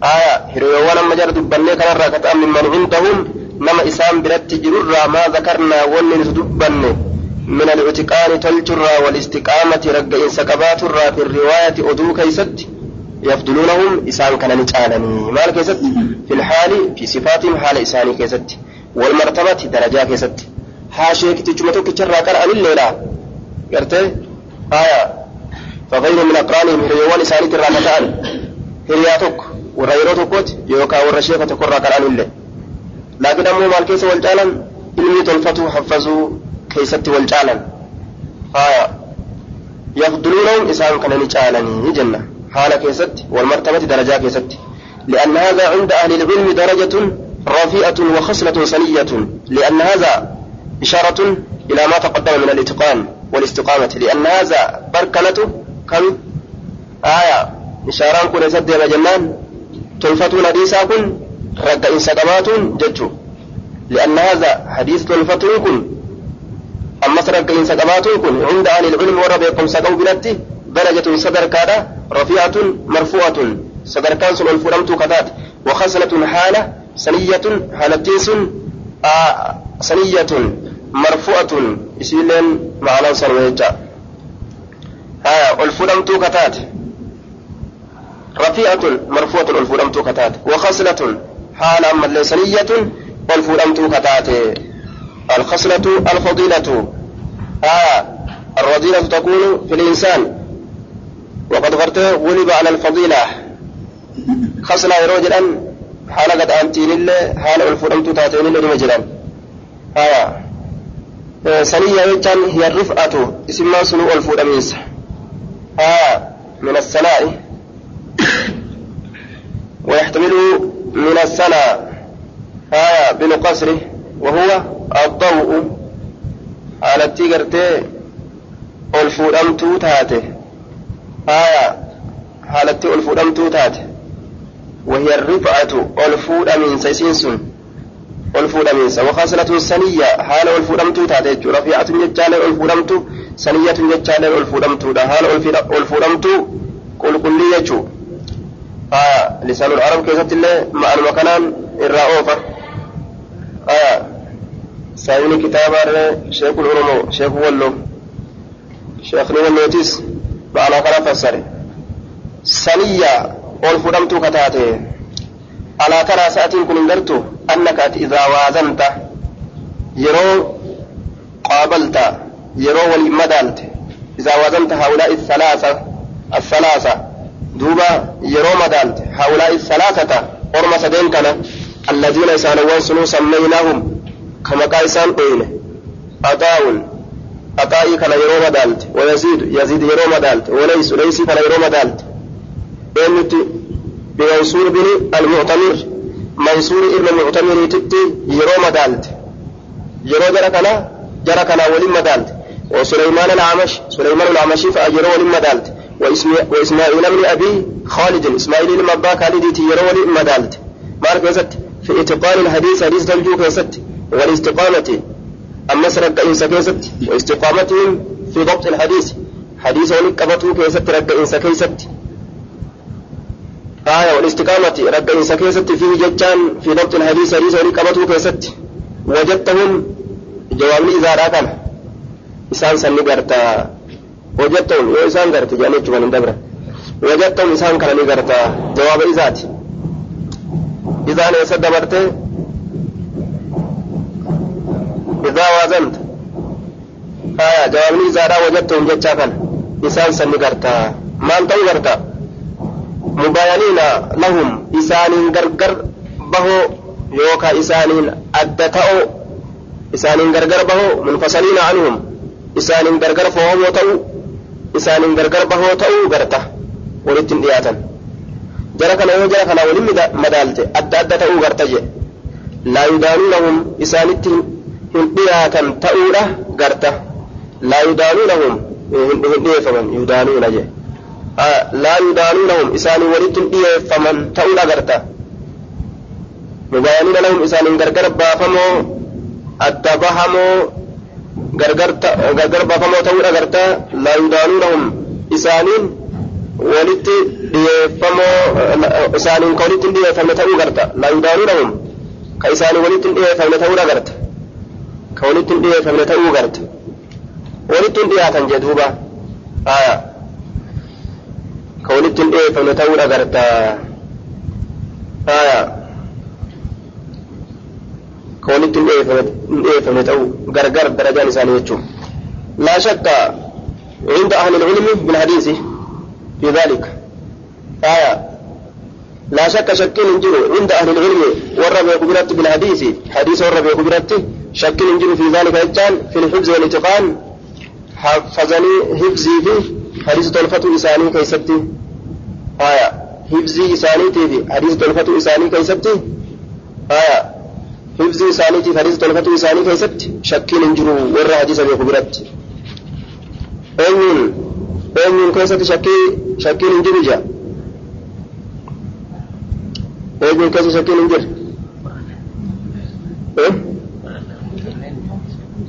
آية هريوان مجرد بني كان كتان من من عندهم nama isaan biratti jirurraa maa zakarnaa wanni nuti dubbanne تلجرا والاستقامة رقئن سقباترا في الرواية أدو كيست يفضلونهم إسان كان نجالني مال كيست في الحال في صفاتهم حال إساني كيست والمرتبة درجة كيست حاشيك تجمتك تجرى كان عن الليلة قرتي آية فغير من أقرانهم هريوان إساني ترى كتان هرياتك وريروتك يوكا ورشيخة لكن أمو مال كيس والجالا إني تلفتوا حفظوا كيست والجالا آية يفضلونهم إسان كان نجالني جنة حال كيست والمرتبة درجة كيست لأن هذا عند أهل العلم درجة رفيئة وخصلة سنية لأن هذا إشارة إلى ما تقدم من الإتقان والاستقامة لأن هذا بركنة كم آية إشاران كن يسد يا جنان تلفتون حديثا كن رد إنسقامات ججو لأن هذا حديث تلفتون كن. أما سرق إنسقامات كن. عند أهل العلم وربيكم سقوا بلدي درجة صدر كذا رفيعة مرفوعة. صدر كانسل الفرمت كذات. وخصلة حالة سنية حالتين سن آه سنية مرفوعة. إسيلين معنى سنويجا آه الفرمت كذات. رفيعة مرفوعة الفرمت كذات. وخصلة حالة من سنية والفرمت كذات الخصلة الفضيلة. آه الرذيلة تكون في الإنسان. وقد غرت غلب على الفضيلة. خصنا يروج الآن حالة قد أنتين الله حالة الفرمت تاتين الله رمجلا آية سنية يجان هي الرفعة اسمها سنو الفرميس آية من السناء ويحتمل من السنة آية بنقصره وهو الضوء. على التيجرتي الفرمت تاته آية حالتي الفودمتو تات وهي الرفعة الفود من سيسنسن الفود من وخاصلة السنية. حال الفودمتو تات رفيعة يجال الفودمتو. سنية يجال الفودمتو. ده حال الفودمتو. كل كلية آية لسان العرب كيست الله مع المكان الرأوفة آية سايني كتاب شيخ العلماء شيخ ولو شيخ نوتيس saniyya ol fudhamtuu kataate alaa taraa sa'atiin kun hin gartu annaka ati idaa waazanta yeroo qaabalta yeroo waliin madaalte idaa waazanta haulaa'i thalaasa الثلاثة دوبا يرو مدالت هؤلاء الثلاثة أرمى سدين كان الذين يسألون سنو سميناهم كما قايسان قيل. أداون أطائي كان يروم دالت ويزيد. يزيد يروم دالت وليس. ليس كان يروم دالت بينت بمنصور بن المعتمر. منصور ابن المعتمر تتي يروم دالت يرو جرى كان جرى كان ولم دالت وسليمان العمش سليمان العمشي فأجروا ولم دالت وإسماعيل بن أبي خالد. إسماعيل بن أبا خالد يرو ولم دالت. مالك يزت في اتقان الحديث حديث دلجوك يزت والاستقامة أما سرق إنسا كيست واستقامتهم في ضبط الحديث. حديث ونقبته كيست رق إنسا كيست آية. والاستقامة رق إنسا كيست فيه ججان في ضبط الحديث. حديث ونقبته كيست وجدتهم جواب إذا راكم. إسان سني قرتا وجدتهم يو إسان قرتا جاني جوان دبرا وجدتهم إسان كان قرتا جواب إذاتي إذا أنا يسد إذا وازنت آية جوابني إذا وجدتهم جتشا كان إسان سني قرتا ما أنت قرتا مباينين لهم إسان غرغر بهو يوكا إسان أدتأو إسان غرغر بهو منفصلين عنهم إسان غرغر فهم وتأو إسان غرغر بهو تأو قرتا ولتن دياتا جرى كان يو جرى كان ولم مدالت أدى أدى تأو قرتا لا يدانونهم إسانتهم hin dhiyaatan ta'uudha garta laa yudaanuunahum hin dhiyeeffaman yudaanuuna je laa yudaanuunahum isaanii walitti hin dhiyeeffaman ta'uudha garta mubaayaniina lahum isaaniin gargar baafamoo adda bahamoo gargar baafamoo ta'uu agarta laa yudaanuunahum isaaniin walitti dhiyeeffamoo isaaniin ka walitti dhiyeeffamne ta'uu garta laa yudaanuunahum ka isaanii walitti dhiyeeffamne ta'uu agarta ka walitti dhiyeeffamne ta'uu garta walitti dhiyaatan jee duuba aya ka walitti dhiyeeffamne ta'uu agarta aya walitti hin dhiyeeffamne ta'uu gargar darajaan isaanii jechuun. Laa shakka عند أهل العلم بالحديث في ذلك آية لا شك شك نجر عند أهل العلم والرب يقبرت بالحديث حديث والرب يقبرت شك نجر في ذلك إجان في الحفظ والاتقان حفظني حفظي في حديث طلفة إساني كيستي آية حفظي إساني في حديث طلفة إساني كيستي آية حفظي إساني في حديث طلفة إساني كيستي شك نجر والرب حديث يقبرت eenyuun eenyuun keessatti shakkii shakkiin hin jiru jaa eenyuun keessa shakkiin hin jiru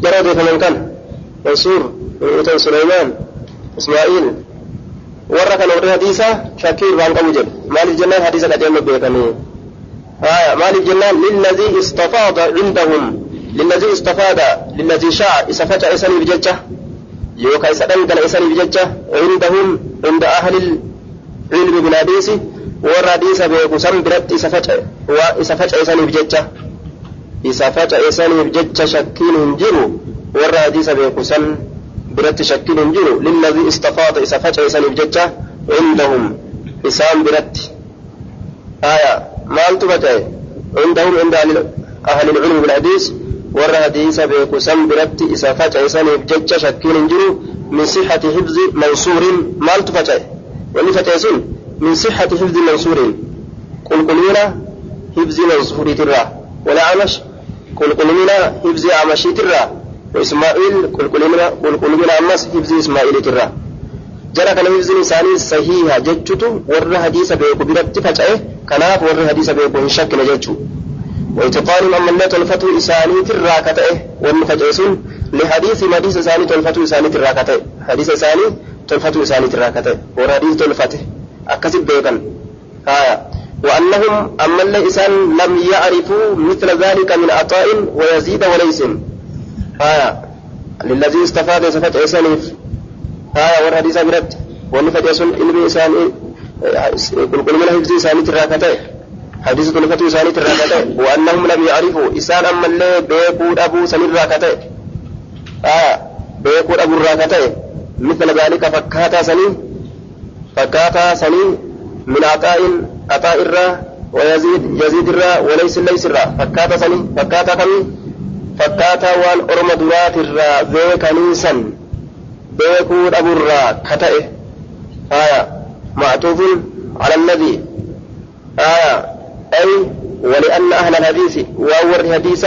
jara odeeffaman kan mansuur mutan suleymaan ismaa'iil warra kana warri hadiisa shakkii irraan qabu jedhu maaliif jennaan hadiisa qajeelma beekanii آية مالك جنان للذي استفاض عندهم للذي استفاد للذي شاء إسفت إسني بججة yookaan isa dhangala isaniif jecha cindahum cinda ahli ilmi bil hadiisi warra hadiisa beeku san biratti isa faca'e isaniif jecha isa faca'e isaniif jecha shakkiin hin jiru warra hadiisa beeku san biratti shakkiin hin jiru lilladii isaniif jecha cindahum isaan biratti aya maaltu faca'e cindahum cinda ahli ilmi bil hadiisi warra hadiisa beeku san biratti isa faca'e saniif jecha shakkiin hin jiru min sixati hifzi mansuurin maaltu faca'e wanni faca'e sun min sixati hifzi mansuurin qulqullina hifzi mansuuriitirraa wala amash qulqullina hifzi amashiitirraa ismaa'iil qulqullina ammas hifzi ismaa'iiliitirraa jara kana hifzin isaanii sahiha jechutu warra hadiisa beeku biratti faca'e kanaaf warri hadiisa beeku hin shakkine jechuu. وإتقان أما اللي تلفتو إساني تراكته والمفجئسون لحديث مديس إساني تلفتو إساني تراكته حديث إساني تلفتو إساني تراكته وحديث تلفته أكسب بيكا آية وأنهم أما اللي إسان لم يعرفوا مثل ذلك من عطاء ويزيد وليس آية للذي استفاد آية والحديث برد والمفجئسون إلمي إساني كل كل من حفظ إساني تراكته حديث طلفة إساني تراكته وأنهم لم يعرفوا. إسان أما اللي بيكو أبو سن الراكته آه بيكو أبو الراكته مثل ذلك فكاتا سني فكاتا سني من عطاء عطاء الرا ويزيد يزيد الرا وليس ليس الرا. فكاتا سني فكاتا كمي فكاتا وان أرم درات الرا بيكني سن بيكو أبو الرا كتئه آية معطوف على الذي آية أي ولأن أهل الحديث وأول الحديث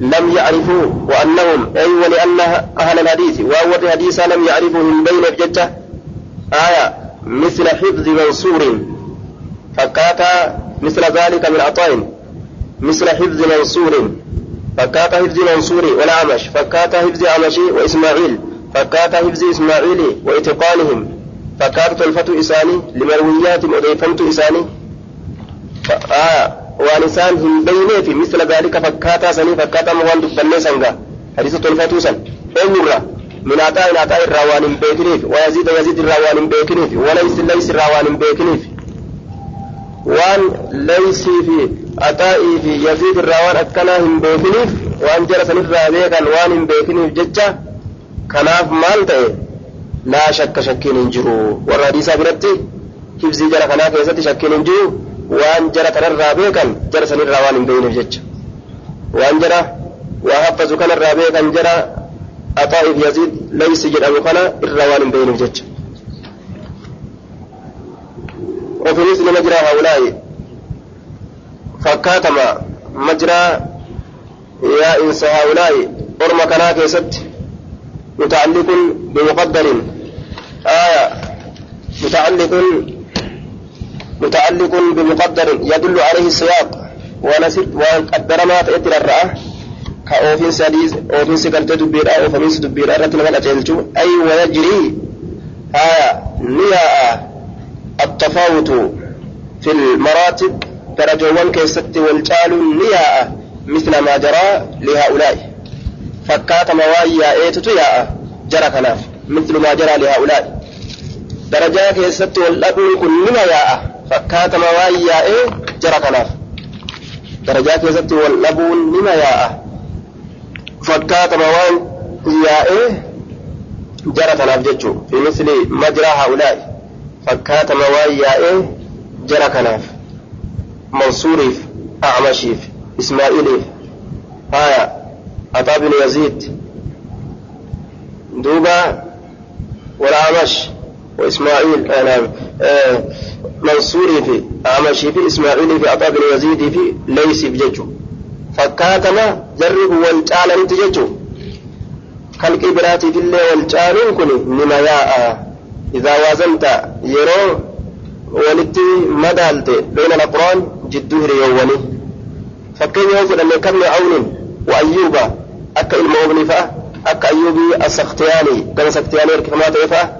لم يعرفوا وأنهم أي ولأن أهل الحديث وأول الحديث لم يعرفوا من بين الججة آية مثل حفظ منصور فكاتا مثل ذلك من عطاء مثل حفظ منصور فكاتا حفظ منصور والأعمش فكاتا حفظ أعمشي وإسماعيل فكاتا حفظ إسماعيل وإتقانهم فكاتا تلفة إساني لمرويات أضيفمت إساني waan isaan hin beeyneef misla daalika fakkaataa sanii fakkaataa waan dubbannee sanga hadiisa tolfatuu san eenyurra min aaxaa in aaxaa irraa waan hin beekiniif wayaziida yaziid irraa waan hin beekiniif walaysi lays irraa waan hin beekiniif waan laysii fi aaxaa'ii fi yaziid irraa waan akkanaa hin kanaaf maal ta'e laa shakka shakkiin hin jiru warra hadiisaa biratti hibzii jara kanaa keessatti shakkiin hin jiru waan jara kanarraa beekan jara sanirraa waan hin beeyneef jecha waan jara waa haffazu kanarraa beekan jara axaa'iif yaziid laysi jedhamu kana irraa waan hin beeyneef jecha وفي مثل مجرى هؤلاء فكاتما مجرى يا إنس هؤلاء أرم كنا كيست متعلق بمقدر. آية. متعلق متعلق بمقدر يدل عليه السياق. ونسيت وان قدر ما تأتي الرأى. كأوفين سديز أوفين سكرت دبيرا أوفين دبير رتنا ما نجلتو أي ويجري. آية. نياء. التفاوت في المراتب. درجوان كيست والتال نياء. مثل ما جرى لهؤلاء. فكات موايا ايتت ياء جرى كناف مثل ما جرى لهؤلاء درجة كيست والأبون كن نياء فكات موايا إيه جرى كناف درجة كيست والأبون نياء فكات موايا إيه جرى كناف جتشو في مثل مجرى هؤلاء fakkaatama waan yaa'ee jara kanaaf. Mansuuriif acmashiif ismaa'iiliif haya ataa bin yaziid duuba والأعمش وإسماعيل نعم منصوري في أعمشي في إسماعيل في عطاء بن يزيد في ليس بججو فكاتما جرب والجال انت ججو خلق براتي في الله والجال كن نما ياء. إذا وازنت يرو ولتي مدالت. بين الأقران جدوه ريواني فكين يوفد أن كم عون وأيوب أكا المؤمن فأه أكا أيوبي السختياني كان سختياني كما تيفا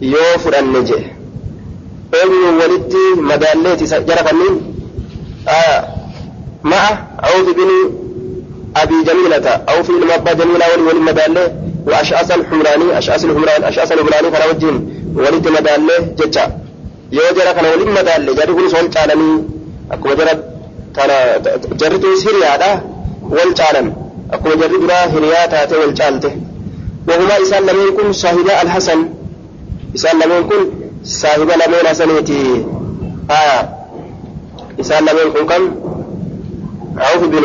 يوفد أن نجي. أيوب ولتي مدالتي جرى النين آه مع عوف بن أبي جميلة. أو في المبا جميلة ولي ولي مدالة وأشعث الحمراني أشعث الحمراني أشعث الحمراني وجهن walitti madaallee jecha yoo jara kana waliin madaalle jarri kunis wal caalanii akkuma jara kana jarri tunis hiriyaadha wal caalan akkuma jarri duraa hiriyaa taate wal caalte وهما إسان لمن كن صاحبا الحسن إسان لمن كن صاحبا لمن حسنيتي آية إسان لمن كن كم عوف بن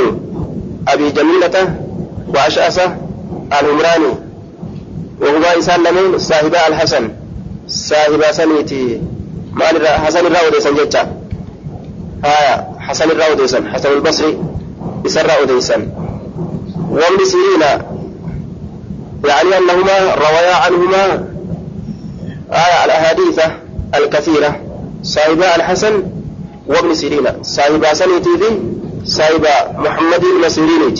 أبي جميلة وأشأسة الهمراني وهما إسان لمن صاحبا الحسن saahiba maalirraa hasan irraa odeessan jecha haya hasan irraa odeessan hasan albasri isarraa odeessan وابن سيرين يعني أنهما رويا عنهما آية الأحاديث الكثيرة. صاحبا الحسن وابن سيرين صاحبا سنيتي في صاحبا محمد بن سيرين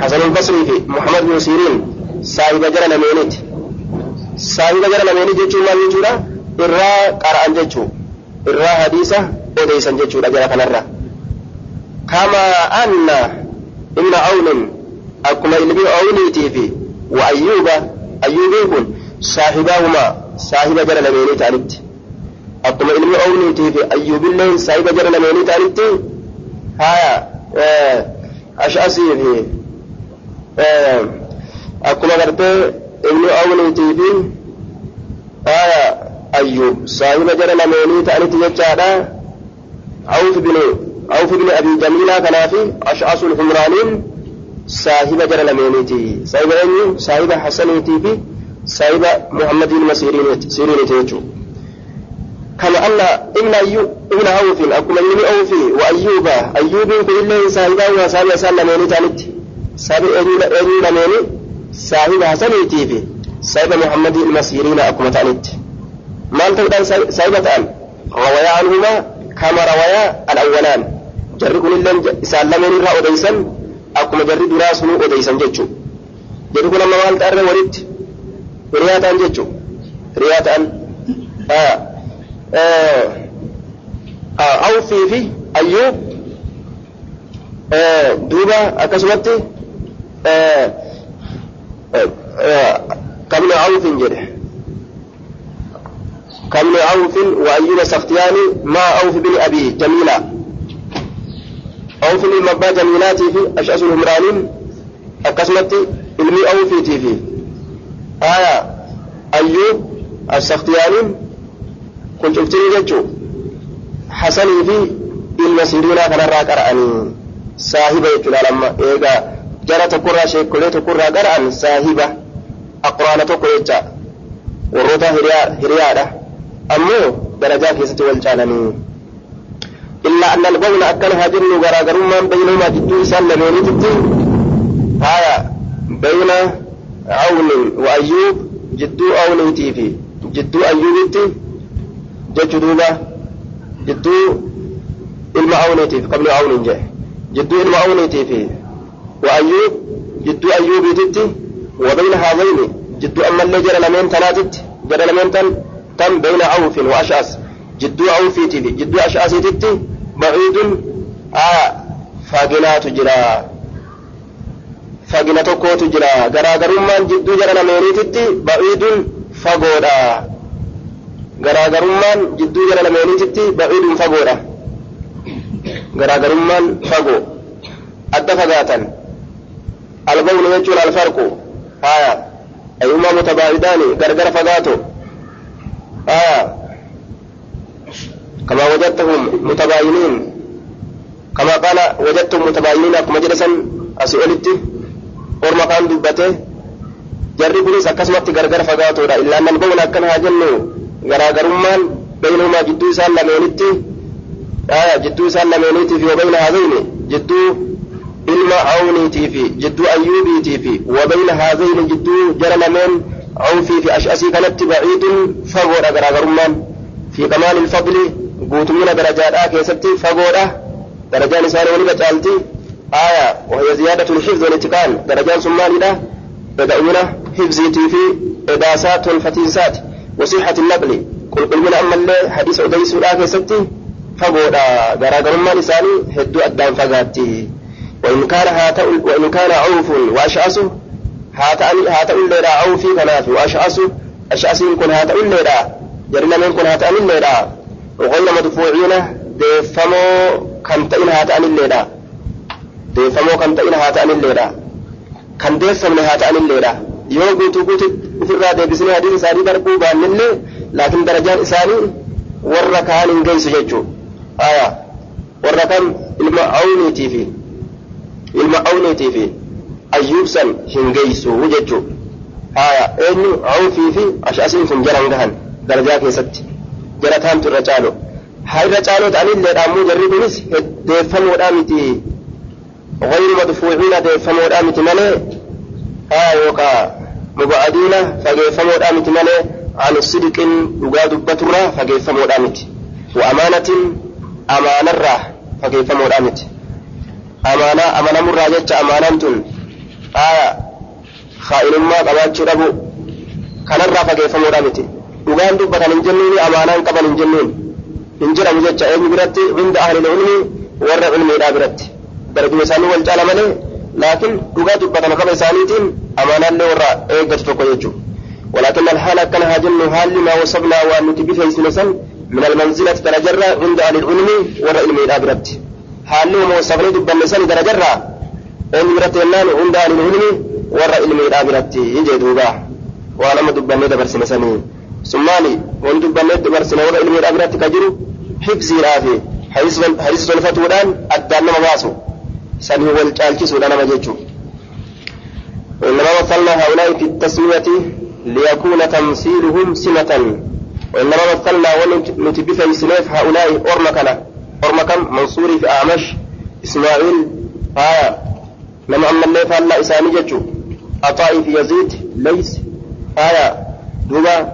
حسن البصري في محمد بن سيرين صاحبا جرى مينيتي saahiba gara lameenii jechuun maal jechuudha irraa qara'an jechuu irraa hadiisa odeessan jechuudha jara kanarra kama anna ibna awnin akkuma ilmi awniitii fi wa ayyuuba ayyuubiin kun saahibaahuma saahiba jara lameenii ta'anitti akkuma ilmi awniitii fi ayyuubilleen saahiba jara lameenii ta'anitti haya ash'asii fi akkuma gartee ibnu awniitii fi aya ayyub saahiba jara lameenii ta'anitti jechaadha awf bin awf bin abi jamiilaa kanaafi ash'asu lhumraaniin saahiba jara lameeniiti saahiba eenyu saahiba hasaniitii fi saahiba muhammadiin masiriiniti jechuu كما أن ابن أيوب ابن عوف أكما ابن عوف وأيوب. أيوب كل صاحبه وصاحب سلمين تانت صاحب أيوب لمين صاحب حسنيتي في صاحب محمد المسيرين أكما تانت ما أنت صاحبة أن. رويا عنهما كما رويا الأولان. جري كل اللي سلمين را أديسا أكما جري دراسه أديسا جتشو جري كل ما مالت أرى ولد رياتا جتشو رياتا آه awfii fi ayyuub duuba akkasumatti kabni awfin jedhe kabni awfin wa ayyuba saktiyaani maa awfi bin abi jamiila أو في المبا جميلاتي في أشأس الهمرانين أكسمت إلمي أو في تي في. آية أيوب السختيانين كنت أبتني جدشو حسني في المسيرين كان راك أرأني صاحبة يتلا لما إيقا جرى تقرى شيء كله تقرى قرأني صاحبة أقرانة تقرى جا ورودة هريارة أمو درجات يستوى الجانني إلا أن البغل أكلها هذه وغراغر من بينهما جدو إسان لمن هايا بين عون وأيوب جدو عون تيفي جدو أيوب تي جدوبة جدو المعون تيفي قبل عون جه جدو المعون تيفي وأيوب جدو أيوب تيفي وبين هذين. جدو أما اللي جرى لمن تلاتت جرى لمن تن تم بين عوف وأشاس جدو عوف تيفي جدو أشعث تيفي baciidun faginaatu jira. Fagina tokkootu jira. Garaagarummaan jidduu jara lameeniititti baciidun fagoodha. Garaagarummaan jidduu jara lameeniititti baciidun fagoodha. Garaagarummaan fagoo. Adda fagaatan. Albawni jechuun alfarqu. Haya ayyumaa mutabaa'idaani gargar fagaato haya كما وجدتهم متباينين كما قال وجدتم متباينين أكما جلسا أسئلتي orma kaan dubbate jarri kunis akkasumatti gargar fagaatoodha illaa nalbawna akkan haa jennu garaagarummaan baynumaa jidduu isaan lameenitti jidduu isaan lameeniitiif wa bayna haadayni jidduu ilma awniitii fi jidduu ayyuubiitii fi wa bayna haadayni jidduu jara lameen awfii fi ash'asii kanatti baciidun fagoodha garaagarummaan fi kamaali ilfadli guutumina darajaadhaa keessatti fagoodha. Darajaan isaanii waliba caalti والاتقان درجان سمانية بدأونا حفظيتي في إداسات والفتيسات وصحة النقل قل قل من أما اللي حديث أديس الآخر ستي فقولا غراغر ما لساني هدو أدام فقاتي وإن كان هات وإن كان عوف وأشعس هات هات الليلة عوفي كناف وأشعس أشعس يكون هات الليلة جرنا من يكون هات الليلة وغير مدفوعين دفمو كنتين هات الليلة ta'anilleedha kan deeffamne haa ta'anilleedha yoo guutuu guutu ofirraa deebisnee hadiisa isaanii darbuu baannillee laakiin darajaan isaanii warra kaan hin geessu jechuu aya warra kan ilma awniitii fi ilma awniitii fi ayyuubsan hin geessu jechuu aya eenyu awfii fi ashasiin kun jaran gahan darajaa keessatti jara taantu irra caalo haa irra caaloo ta'anilleedha ammoo jarri kunis deeffamoodhaa miti. غير مدفوعين ديفمو دامت ملي ها يوكا مبعدين فجيفمو دامت ملي عن الصدق دغا دبترا فجيفمو دامت وأمانة أمانة را فجيفمو دامت أمانة أمانة مرة جتش أمانة آية خائن ما قباتش ربو كان را فجيفمو دامت dhugaan dubbatan hin jennuun amaanaan qaban hin jennuun hin jedhamu jecha eenyu biratti hunda ahli ilmi warra ilmiidhaa biratti darajuma isaanii wal caala malee laakiin dhugaa dubbatan qaba isaaniitiin amaanaallee warra eeggatu tokko jechuudha. ولكن الحال كان هاجن حال ما وصفنا وأن نتبه سنسا من المنزلة درجرة عند أهل العلم والعلم الآبرت حال ما وصفنا دبا نسان درجرة أن برت ينان عند أهل العلم والعلم الآبرت يجي دوبا وأنا ما دبا ندبر سنساني ثماني وأن دبا ندبر سنة والعلم الآبرت كجرو حفظي رافي حديث الفتوى أدان ما باسو sanii wal caalchisuudha nama jechuun. وإنما مثلنا هؤلاء في التسمية ليكون تمثيلهم سمة وإنما مثلنا ونتبف سنيف هؤلاء أرمكنا أرمكم منصوري في أعمش إسماعيل آية لما أما اللي فعل إساني جتشو عطائي في يزيد ليس آية دوبا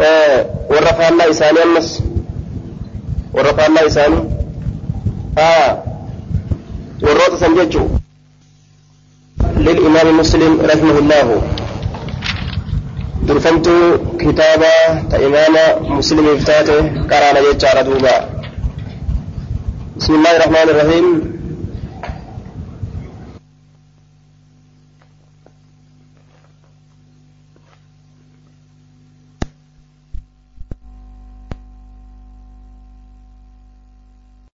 آه ورفع الله إساني أمس ورفع الله إساني آية warroota san jechuun للإمام مسلم رحمه الله درفمت كتابا إمام مسلم افتاته قرانا جيتشارة دوبا بسم الله الرحمن الرحيم